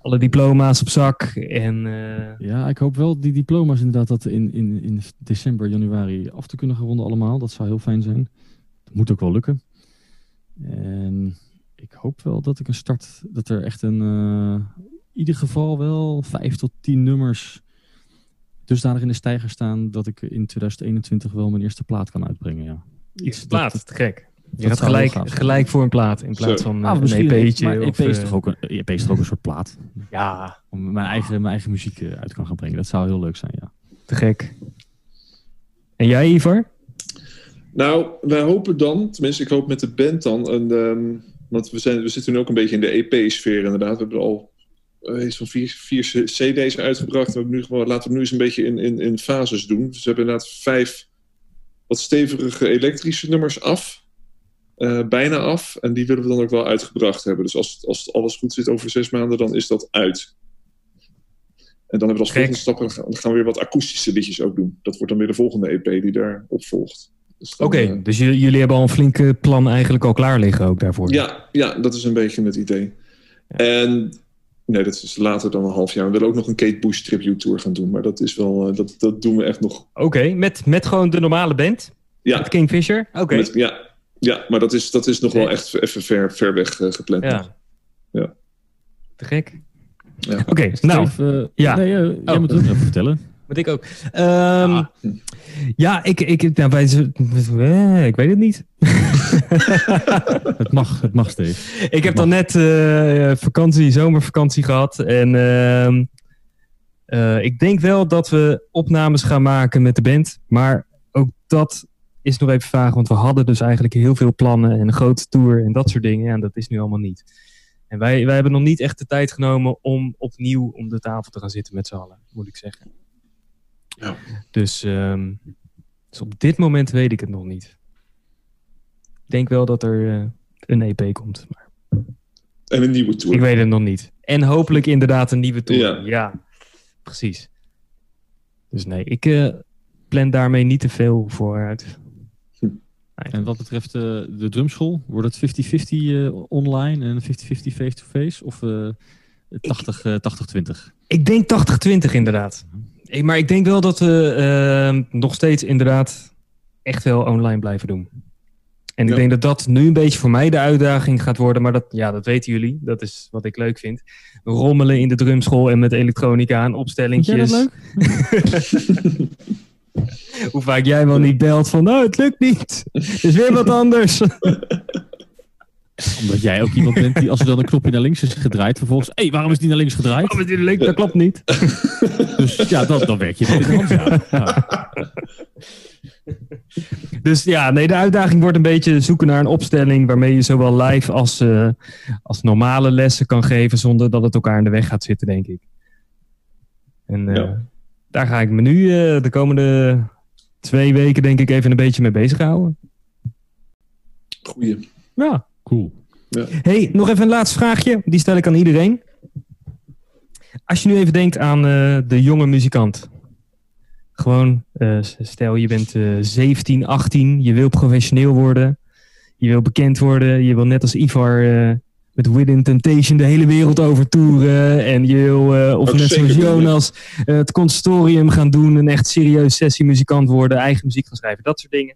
alle diploma's op zak? En, uh... Ja, ik hoop wel die diploma's inderdaad dat in, in, in december, januari af te kunnen gewonnen allemaal. Dat zou heel fijn zijn. Dat moet ook wel lukken. En ik hoop wel dat ik een start, dat er echt een, in ieder geval wel vijf tot tien nummers dusdanig in de stijger staan dat ik in 2021 wel mijn eerste plaat kan uitbrengen. Ja. Iets plaat, te gek. Je gaat gelijk, gelijk voor een plaat in plaats van ah, een EP'tje. Maar EP is, toch ook een, EP is toch ook een soort plaat? Ja. Om mijn eigen, mijn eigen muziek eh, uit kan gaan brengen. Dat zou heel leuk zijn, ja. Te gek. En jij, Ivar? Nou, wij hopen dan, tenminste ik hoop met de band dan, een, um, want we, zijn, we zitten nu ook een beetje in de EP-sfeer inderdaad. We hebben al iets van vier, vier cd's uitgebracht. We nu gewoon, laten we nu eens een beetje in, in, in fases doen. Dus we hebben inderdaad vijf wat stevige elektrische nummers af. Uh, bijna af. En die willen we dan ook wel uitgebracht hebben. Dus als, als alles goed zit over zes maanden, dan is dat uit. En dan hebben we als volgende stap, dan gaan we weer wat akoestische liedjes ook doen. Dat wordt dan weer de volgende EP die daarop volgt. Dus Oké, uh, dus jullie hebben al een flinke plan eigenlijk al klaar liggen ook daarvoor? Ja, ja dat is een beetje het idee. Ja. En Nee, dat is later dan een half jaar. We willen ook nog een Kate Bush tribute tour gaan doen. Maar dat is wel, uh, dat, dat doen we echt nog. Oké, met, met gewoon de normale band? Ja. Met Kingfisher? Oké. Ja, ja, maar dat is, dat is nog wel echt even ver, ver weg uh, gepland. Ja. ja. Te gek. Ja. Oké, okay, nou. Even, ja. Nee, uh, jij oh. moet het even vertellen. Moet ik ook. Um, ah. Ja, ik, ik, nou, wij, ik weet het niet. het mag, het mag steeds. Ik heb dan net uh, vakantie, zomervakantie gehad. En uh, uh, ik denk wel dat we opnames gaan maken met de band. Maar ook dat is nog even vaag. Want we hadden dus eigenlijk heel veel plannen en een grote tour en dat soort dingen. En dat is nu allemaal niet. En wij, wij hebben nog niet echt de tijd genomen om opnieuw om de tafel te gaan zitten met z'n allen, moet ik zeggen. Ja. Dus, um, dus, op dit moment weet ik het nog niet. Ik denk wel dat er uh, een EP komt. Maar... En een nieuwe tour. Ik weet het nog niet. En hopelijk inderdaad een nieuwe tour. Ja, ja precies. Dus nee, ik uh, plan daarmee niet te veel vooruit. Hm. En wat betreft uh, de drumschool, wordt het 50-50 uh, online en 50-50 face-to-face? Of 80-20? Ik denk 80-20 inderdaad. Ik, maar ik denk wel dat we uh, nog steeds inderdaad echt wel online blijven doen. En ik ja. denk dat dat nu een beetje voor mij de uitdaging gaat worden. Maar dat, ja, dat weten jullie. Dat is wat ik leuk vind. Rommelen in de drumschool en met elektronica en opstellingjes. Vind leuk? Hoe vaak jij wel niet belt van, nou, het lukt niet. Het is weer wat anders. Omdat jij ook iemand bent die als er dan een knopje naar links is gedraaid, vervolgens, hé, hey, waarom is die naar links gedraaid? Waarom is die naar links? Dat klopt niet. dus ja, dan, dan werk je met de hand. Ja. ja. Dus ja, nee, de uitdaging wordt een beetje zoeken naar een opstelling waarmee je zowel live als, uh, als normale lessen kan geven zonder dat het elkaar in de weg gaat zitten, denk ik. En uh, ja. Daar ga ik me nu uh, de komende twee weken denk ik even een beetje mee bezighouden. Goeie. Ja. Cool. Ja. Hey, nog even een laatste vraagje. Die stel ik aan iedereen. Als je nu even denkt aan uh, de jonge muzikant. Gewoon, uh, stel je bent uh, 17, 18, je wil professioneel worden. Je wil bekend worden. Je wil net als Ivar met Within Temptation de hele wereld over toeren. En je wil, of net zoals Jonas, het conservatorium gaan doen. Een echt serieus sessiemuzikant worden. Eigen muziek gaan schrijven. Dat soort dingen.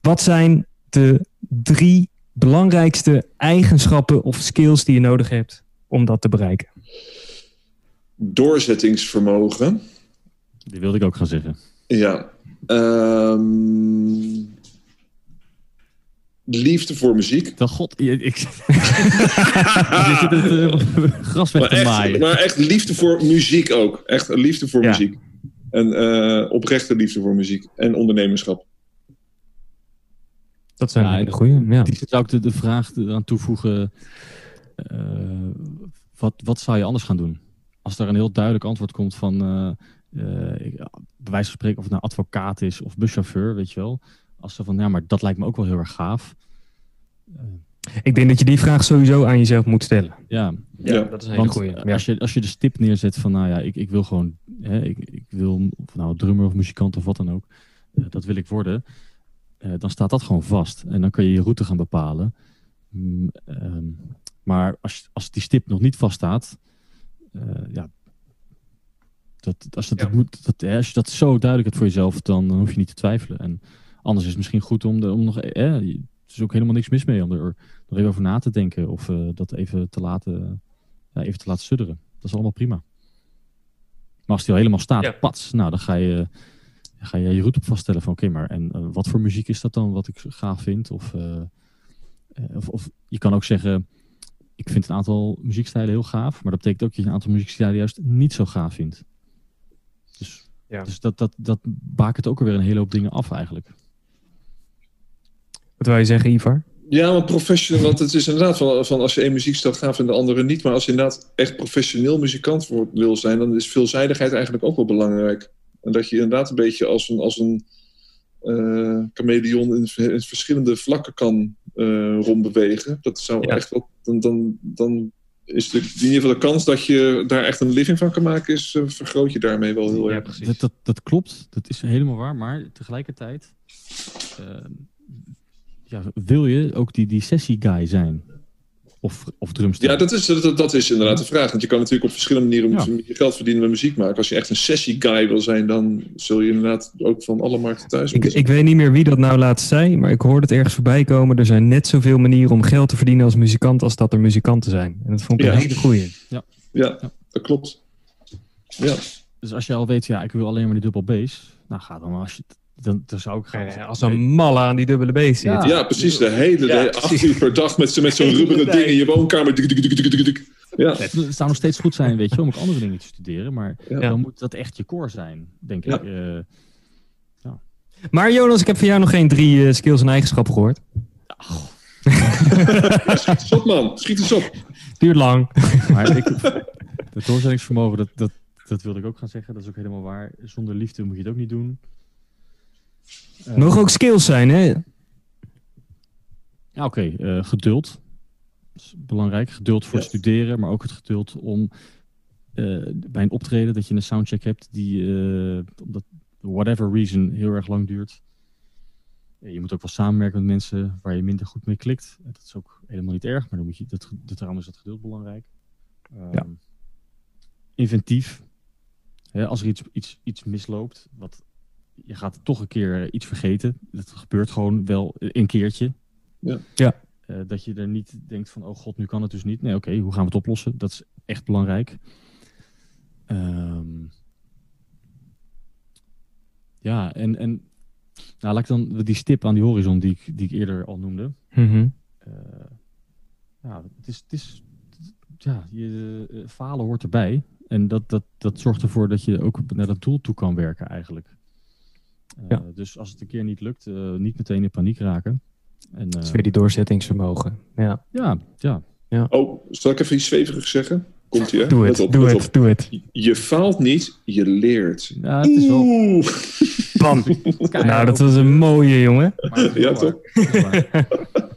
Wat zijn de drie belangrijkste eigenschappen of skills die je nodig hebt om dat te bereiken? Doorzettingsvermogen. Die wilde ik ook gaan zeggen. Ja. Um, liefde voor muziek. Dan god, ik, zit het uh, gras weg te maaien. Maar echt liefde voor muziek ook. Echt liefde voor ja. muziek. En uh, oprechte liefde voor muziek. En ondernemerschap. Dat zijn ja, de goede. Ja. Die zou ik de, de vraag eraan toevoegen. Uh, wat, wat zou je anders gaan doen? Als er een heel duidelijk antwoord komt van, uh, uh, bij wijze van spreken, of het nou advocaat is of buschauffeur, weet je wel. Als ze van, ja, maar dat lijkt me ook wel heel erg gaaf. ik denk dat je die vraag sowieso aan jezelf moet stellen. Ja, ja, ja. dat is een hele goede. Ja. Als, je, als je de stip neerzet van, nou ja, ik, ik wil gewoon, hè, ik, ik wil, of nou drummer of muzikant of wat dan ook, dat wil ik worden. Uh, dan staat dat gewoon vast. En dan kun je je route gaan bepalen. Mm, um, maar als, als die stip nog niet vaststaat, uh, ja, dat, als, dat, ja. dat moet, dat, als je dat zo duidelijk hebt voor jezelf, dan, dan, hoef je niet te twijfelen. En anders is het misschien goed om, de, om nog. Eh, er is ook helemaal niks mis mee om er nog even over na te denken of uh, dat even te laten, even te laten sudderen. Dat is allemaal prima. Maar als die al helemaal staat, ja. pats, nou dan ga je ga je je route op vaststellen van oké, okay, maar en uh, wat voor muziek is dat dan wat ik gaaf vind? Of, uh, uh, of, of, je kan ook zeggen, ik vind een aantal muziekstijlen heel gaaf, maar dat betekent ook dat je een aantal muziekstijlen juist niet zo gaaf vindt. Dus, ja. dus dat, dat, dat bakent ook alweer een hele hoop dingen af eigenlijk. Wat wil je zeggen, Ivar? Ja, maar professioneel, want het is inderdaad van, van als je één muziekstijl gaaf en de andere niet, maar als je inderdaad echt professioneel muzikant wil zijn, dan is veelzijdigheid eigenlijk ook wel belangrijk. En dat je inderdaad een beetje als een, als een uh, chameleon in, in, verschillende vlakken kan uh, rondbewegen. Dat zou ja. echt wat. Dan, dan, dan is de, in ieder geval de kans dat je daar echt een living van kan maken, is, uh, vergroot je daarmee wel heel ja, erg. Precies. Dat, dat, dat, klopt, dat is helemaal waar. Maar tegelijkertijd ja, wil je ook die, die sessie-guy zijn. Of, of drumstel. Ja, dat is, dat, dat is inderdaad de vraag. Want je kan natuurlijk op verschillende manieren ja. je geld verdienen met muziek maken. Als je echt een sessie-guy wil zijn, dan zul je inderdaad ook van alle markten thuis ik, ik weet niet meer wie dat nou laatst zei, maar ik hoorde het ergens voorbij komen. Er zijn net zoveel manieren om geld te verdienen als muzikant als dat er muzikanten zijn. En dat vond ik ja. een hele goeie. Ja. Ja, ja, dat klopt. Ja. Dus als je al weet, ja, ik wil alleen maar die dubbel bass. Nou, ga dan maar als je dan, dan zou ik gaan. Ja, als een malle aan die dubbele beest zit. Ja, ja, precies. De hele ja, acht uur per dag met, met zo'n rubberen ding in je woonkamer. Ja. Het zou nog steeds goed zijn, weet je, om ook andere dingen te studeren. Maar ja. dan moet dat echt je core zijn, denk ik. Uh, ja. Maar Jonas, ik heb van jou nog geen drie uh, skills en eigenschappen gehoord. Oh. Schiet eens op, man. Schiet eens op. Duurt lang. Maar ik, het doorzettingsvermogen, dat, dat, dat wilde ik ook gaan zeggen. Dat is ook helemaal waar. Zonder liefde moet je het ook niet doen. Uh, Mogen ook skills zijn, hè? Ja, oké. Okay. Uh, geduld. Dat is belangrijk. Geduld voor yes. het studeren, maar ook het geduld om uh, bij een optreden dat je een soundcheck hebt die, omdat whatever reason, heel erg lang duurt. Je moet ook wel samenwerken met mensen waar je minder goed mee klikt. Dat is ook helemaal niet erg, maar dan moet je, dat, dat, daarom is dat geduld belangrijk. Um, ja. Inventief. Als er iets, iets, iets misloopt, wat je gaat toch een keer iets vergeten. Dat gebeurt gewoon wel een keertje. Ja. ja. Uh, dat je er niet denkt van, oh god, nu kan het dus niet. Nee, oké, okay, hoe gaan we het oplossen? Dat is echt belangrijk. Um, ja, en, en nou, laat ik dan die stip aan die horizon die ik, die ik eerder al noemde. Mm -hmm. uh, ja, het is, het is ja, je, uh, falen hoort erbij. En dat, dat, dat zorgt ervoor dat je ook naar dat doel toe kan werken eigenlijk. Uh, ja. Dus als het een keer niet lukt, uh, niet meteen in paniek raken. En, uh, is weer die doorzettingsvermogen. Ja. Ja, ja. ja. Oh, zal ik even iets zweverigs zeggen? Komt ie, hè? Doe het, op, doe het, doe het. Je faalt niet, je leert. Ja, het is wel... Oeh. Bam. Kijk, Nou, dat was een mooie, jongen. Maar het is Ja, waar.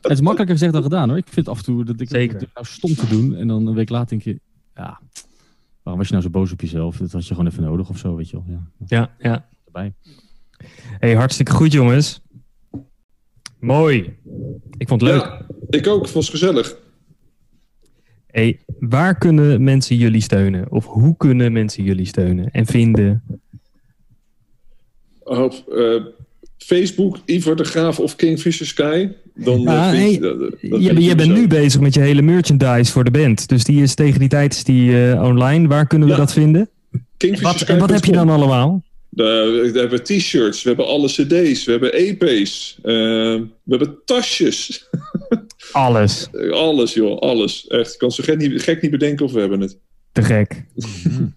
Het is makkelijker gezegd dan gedaan hoor. Ik vind af en toe dat ik Zeker. het nou stom te doen. En dan een week later denk je, ja, waarom was je nou zo boos op jezelf? Dat had je gewoon even nodig of zo, weet je wel. Ja, Ja, ja. erbij. Hey, hartstikke goed, jongens. Mooi. Ik vond het leuk. Ja, ik ook. Vond het gezellig. Hey, waar kunnen mensen jullie steunen? Of hoe kunnen mensen jullie steunen en vinden? Op eh, Facebook, Ivar de Graaf of Kingfisher Sky. Dan eh, Ah, vind hey, dat- dat Je, bent zo. nu bezig met je hele merchandise voor de band. Dus die is tegen die tijd is die, eh, online. Waar kunnen we Ja. dat vinden? Wat, en wat heb je dan allemaal? We hebben t-shirts, we hebben alle cd's, we hebben EP's, eh, we hebben tasjes. Alles. Alles joh, alles. Echt, ik kan zo gek niet, gek niet bedenken of we hebben het. Te gek.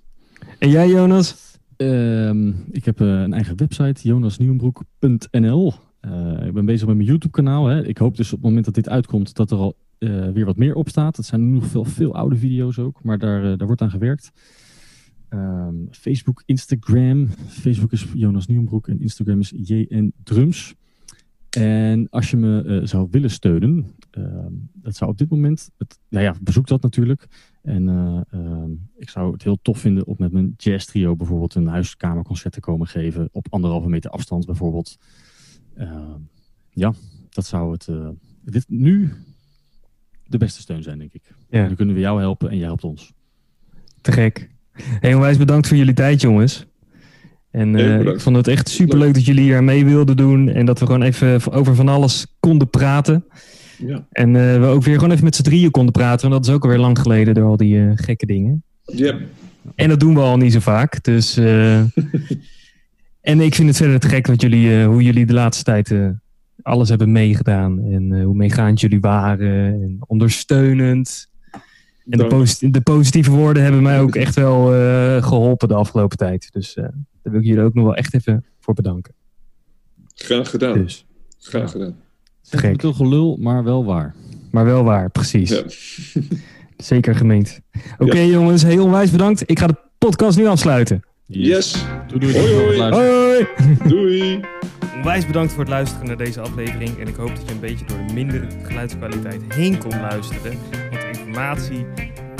En jij, Jonas? Ehm, ik heb eh, een eigen website, jonasnieuwenbroek.nl. Eh, ik ben bezig met mijn YouTube-kanaal. Hè. Ik hoop dus op het moment dat dit uitkomt dat er al eh, weer wat meer op staat. Het zijn nog veel, veel oude video's ook, maar daar, daar wordt aan gewerkt. Ehm, Facebook, Instagram. Facebook is Jonas Nieuwenbroek en Instagram is JN Drums. En als je me eh, zou willen steunen, ehm, dat zou op dit moment, het, nou ja, bezoek dat natuurlijk. En eh, ehm, ik zou het heel tof vinden om met mijn jazz trio bijvoorbeeld een huiskamerconcert te komen geven. Op anderhalve meter afstand bijvoorbeeld. Ja, dat zou het eh, dit nu de beste steun zijn, denk ik. Ja, Dan kunnen we jou helpen en jij helpt ons. te gek. Hey, onwijs bedankt voor jullie tijd, jongens. En eh, ik vond het echt superleuk dat jullie hier aan mee wilden doen. En dat we gewoon even over van alles konden praten. Ja. En eh, we ook weer gewoon even met z'n drieën konden praten. En dat is ook alweer lang geleden door al die eh, gekke dingen. Ja, En dat doen we al niet zo vaak. Dus, en ik vind het verder te gek wat jullie, hoe jullie de laatste tijd alles hebben meegedaan. En hoe meegaand jullie waren. En ondersteunend. En de, Dank. posit- de positieve woorden hebben mij ook echt wel eh, geholpen de afgelopen tijd. Dus eh, daar wil ik jullie ook nog wel echt even voor bedanken. graag gedaan. Dus, Graag gedaan. Gek. veel gelul, maar wel waar. maar wel waar, precies. Ja. Zeker gemeend. Oké jongens, heel onwijs bedankt. Ik ga de podcast nu afsluiten. Yes, Doei, doei, Hoi, hoi. Hoi! doei. Onwijs bedankt voor het luisteren naar deze aflevering. En ik hoop dat je een beetje door de mindere geluidskwaliteit heen kon luisteren. Want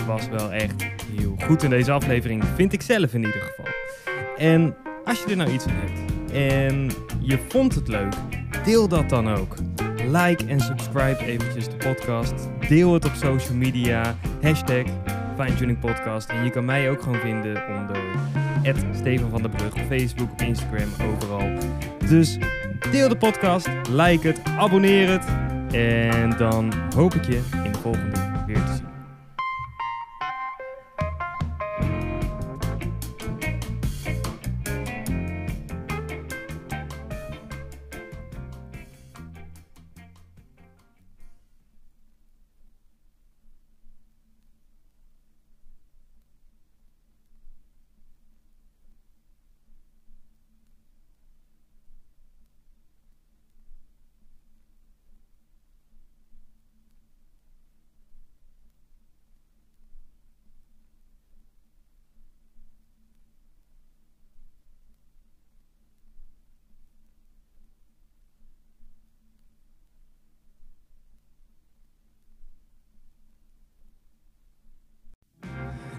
was wel echt heel goed in deze aflevering. Vind ik zelf in ieder geval. En als je er nou iets van hebt en je vond het leuk, deel dat dan ook. Like en subscribe eventjes de podcast. Deel het op social media. Hashtag. En je kan mij ook gewoon vinden onder Steven van der Brug op Facebook, Instagram, overal. Dus deel de podcast, like het, abonneer het. En dan hoop ik je in de volgende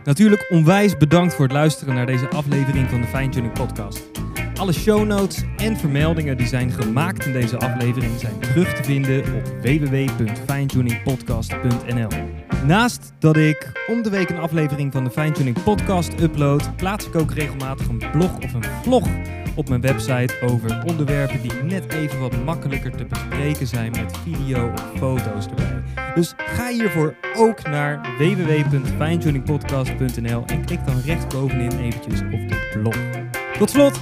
Natuurlijk onwijs bedankt voor het luisteren naar deze aflevering van de Fine Podcast. Alle show notes en vermeldingen die zijn gemaakt in deze aflevering zijn terug te vinden op www.finetuningpodcast.nl. Naast dat ik om de week een aflevering van de Fine Tuning Podcast upload, plaats ik ook regelmatig een blog of een vlog op mijn website over onderwerpen die net even wat makkelijker te bespreken zijn met video of foto's erbij. Dus ga hiervoor ook naar www.finetuningpodcast.nl en klik dan rechtsbovenin eventjes op de blog. Tot slot,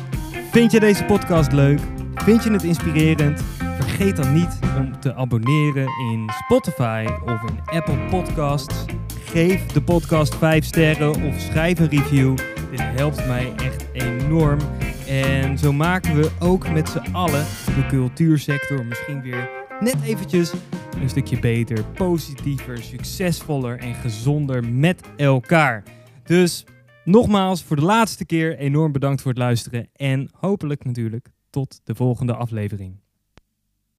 vind je deze podcast leuk? Vind je het inspirerend? Vergeet dan niet om te abonneren in Spotify of in Apple Podcasts. Geef de podcast 5 sterren of schrijf een review. Dit helpt mij echt enorm. En zo maken we ook met z'n allen de cultuursector misschien weer net eventjes een stukje beter, positiever, succesvoller en gezonder met elkaar. Dus nogmaals, voor de laatste keer enorm bedankt voor het luisteren en hopelijk natuurlijk tot de volgende aflevering.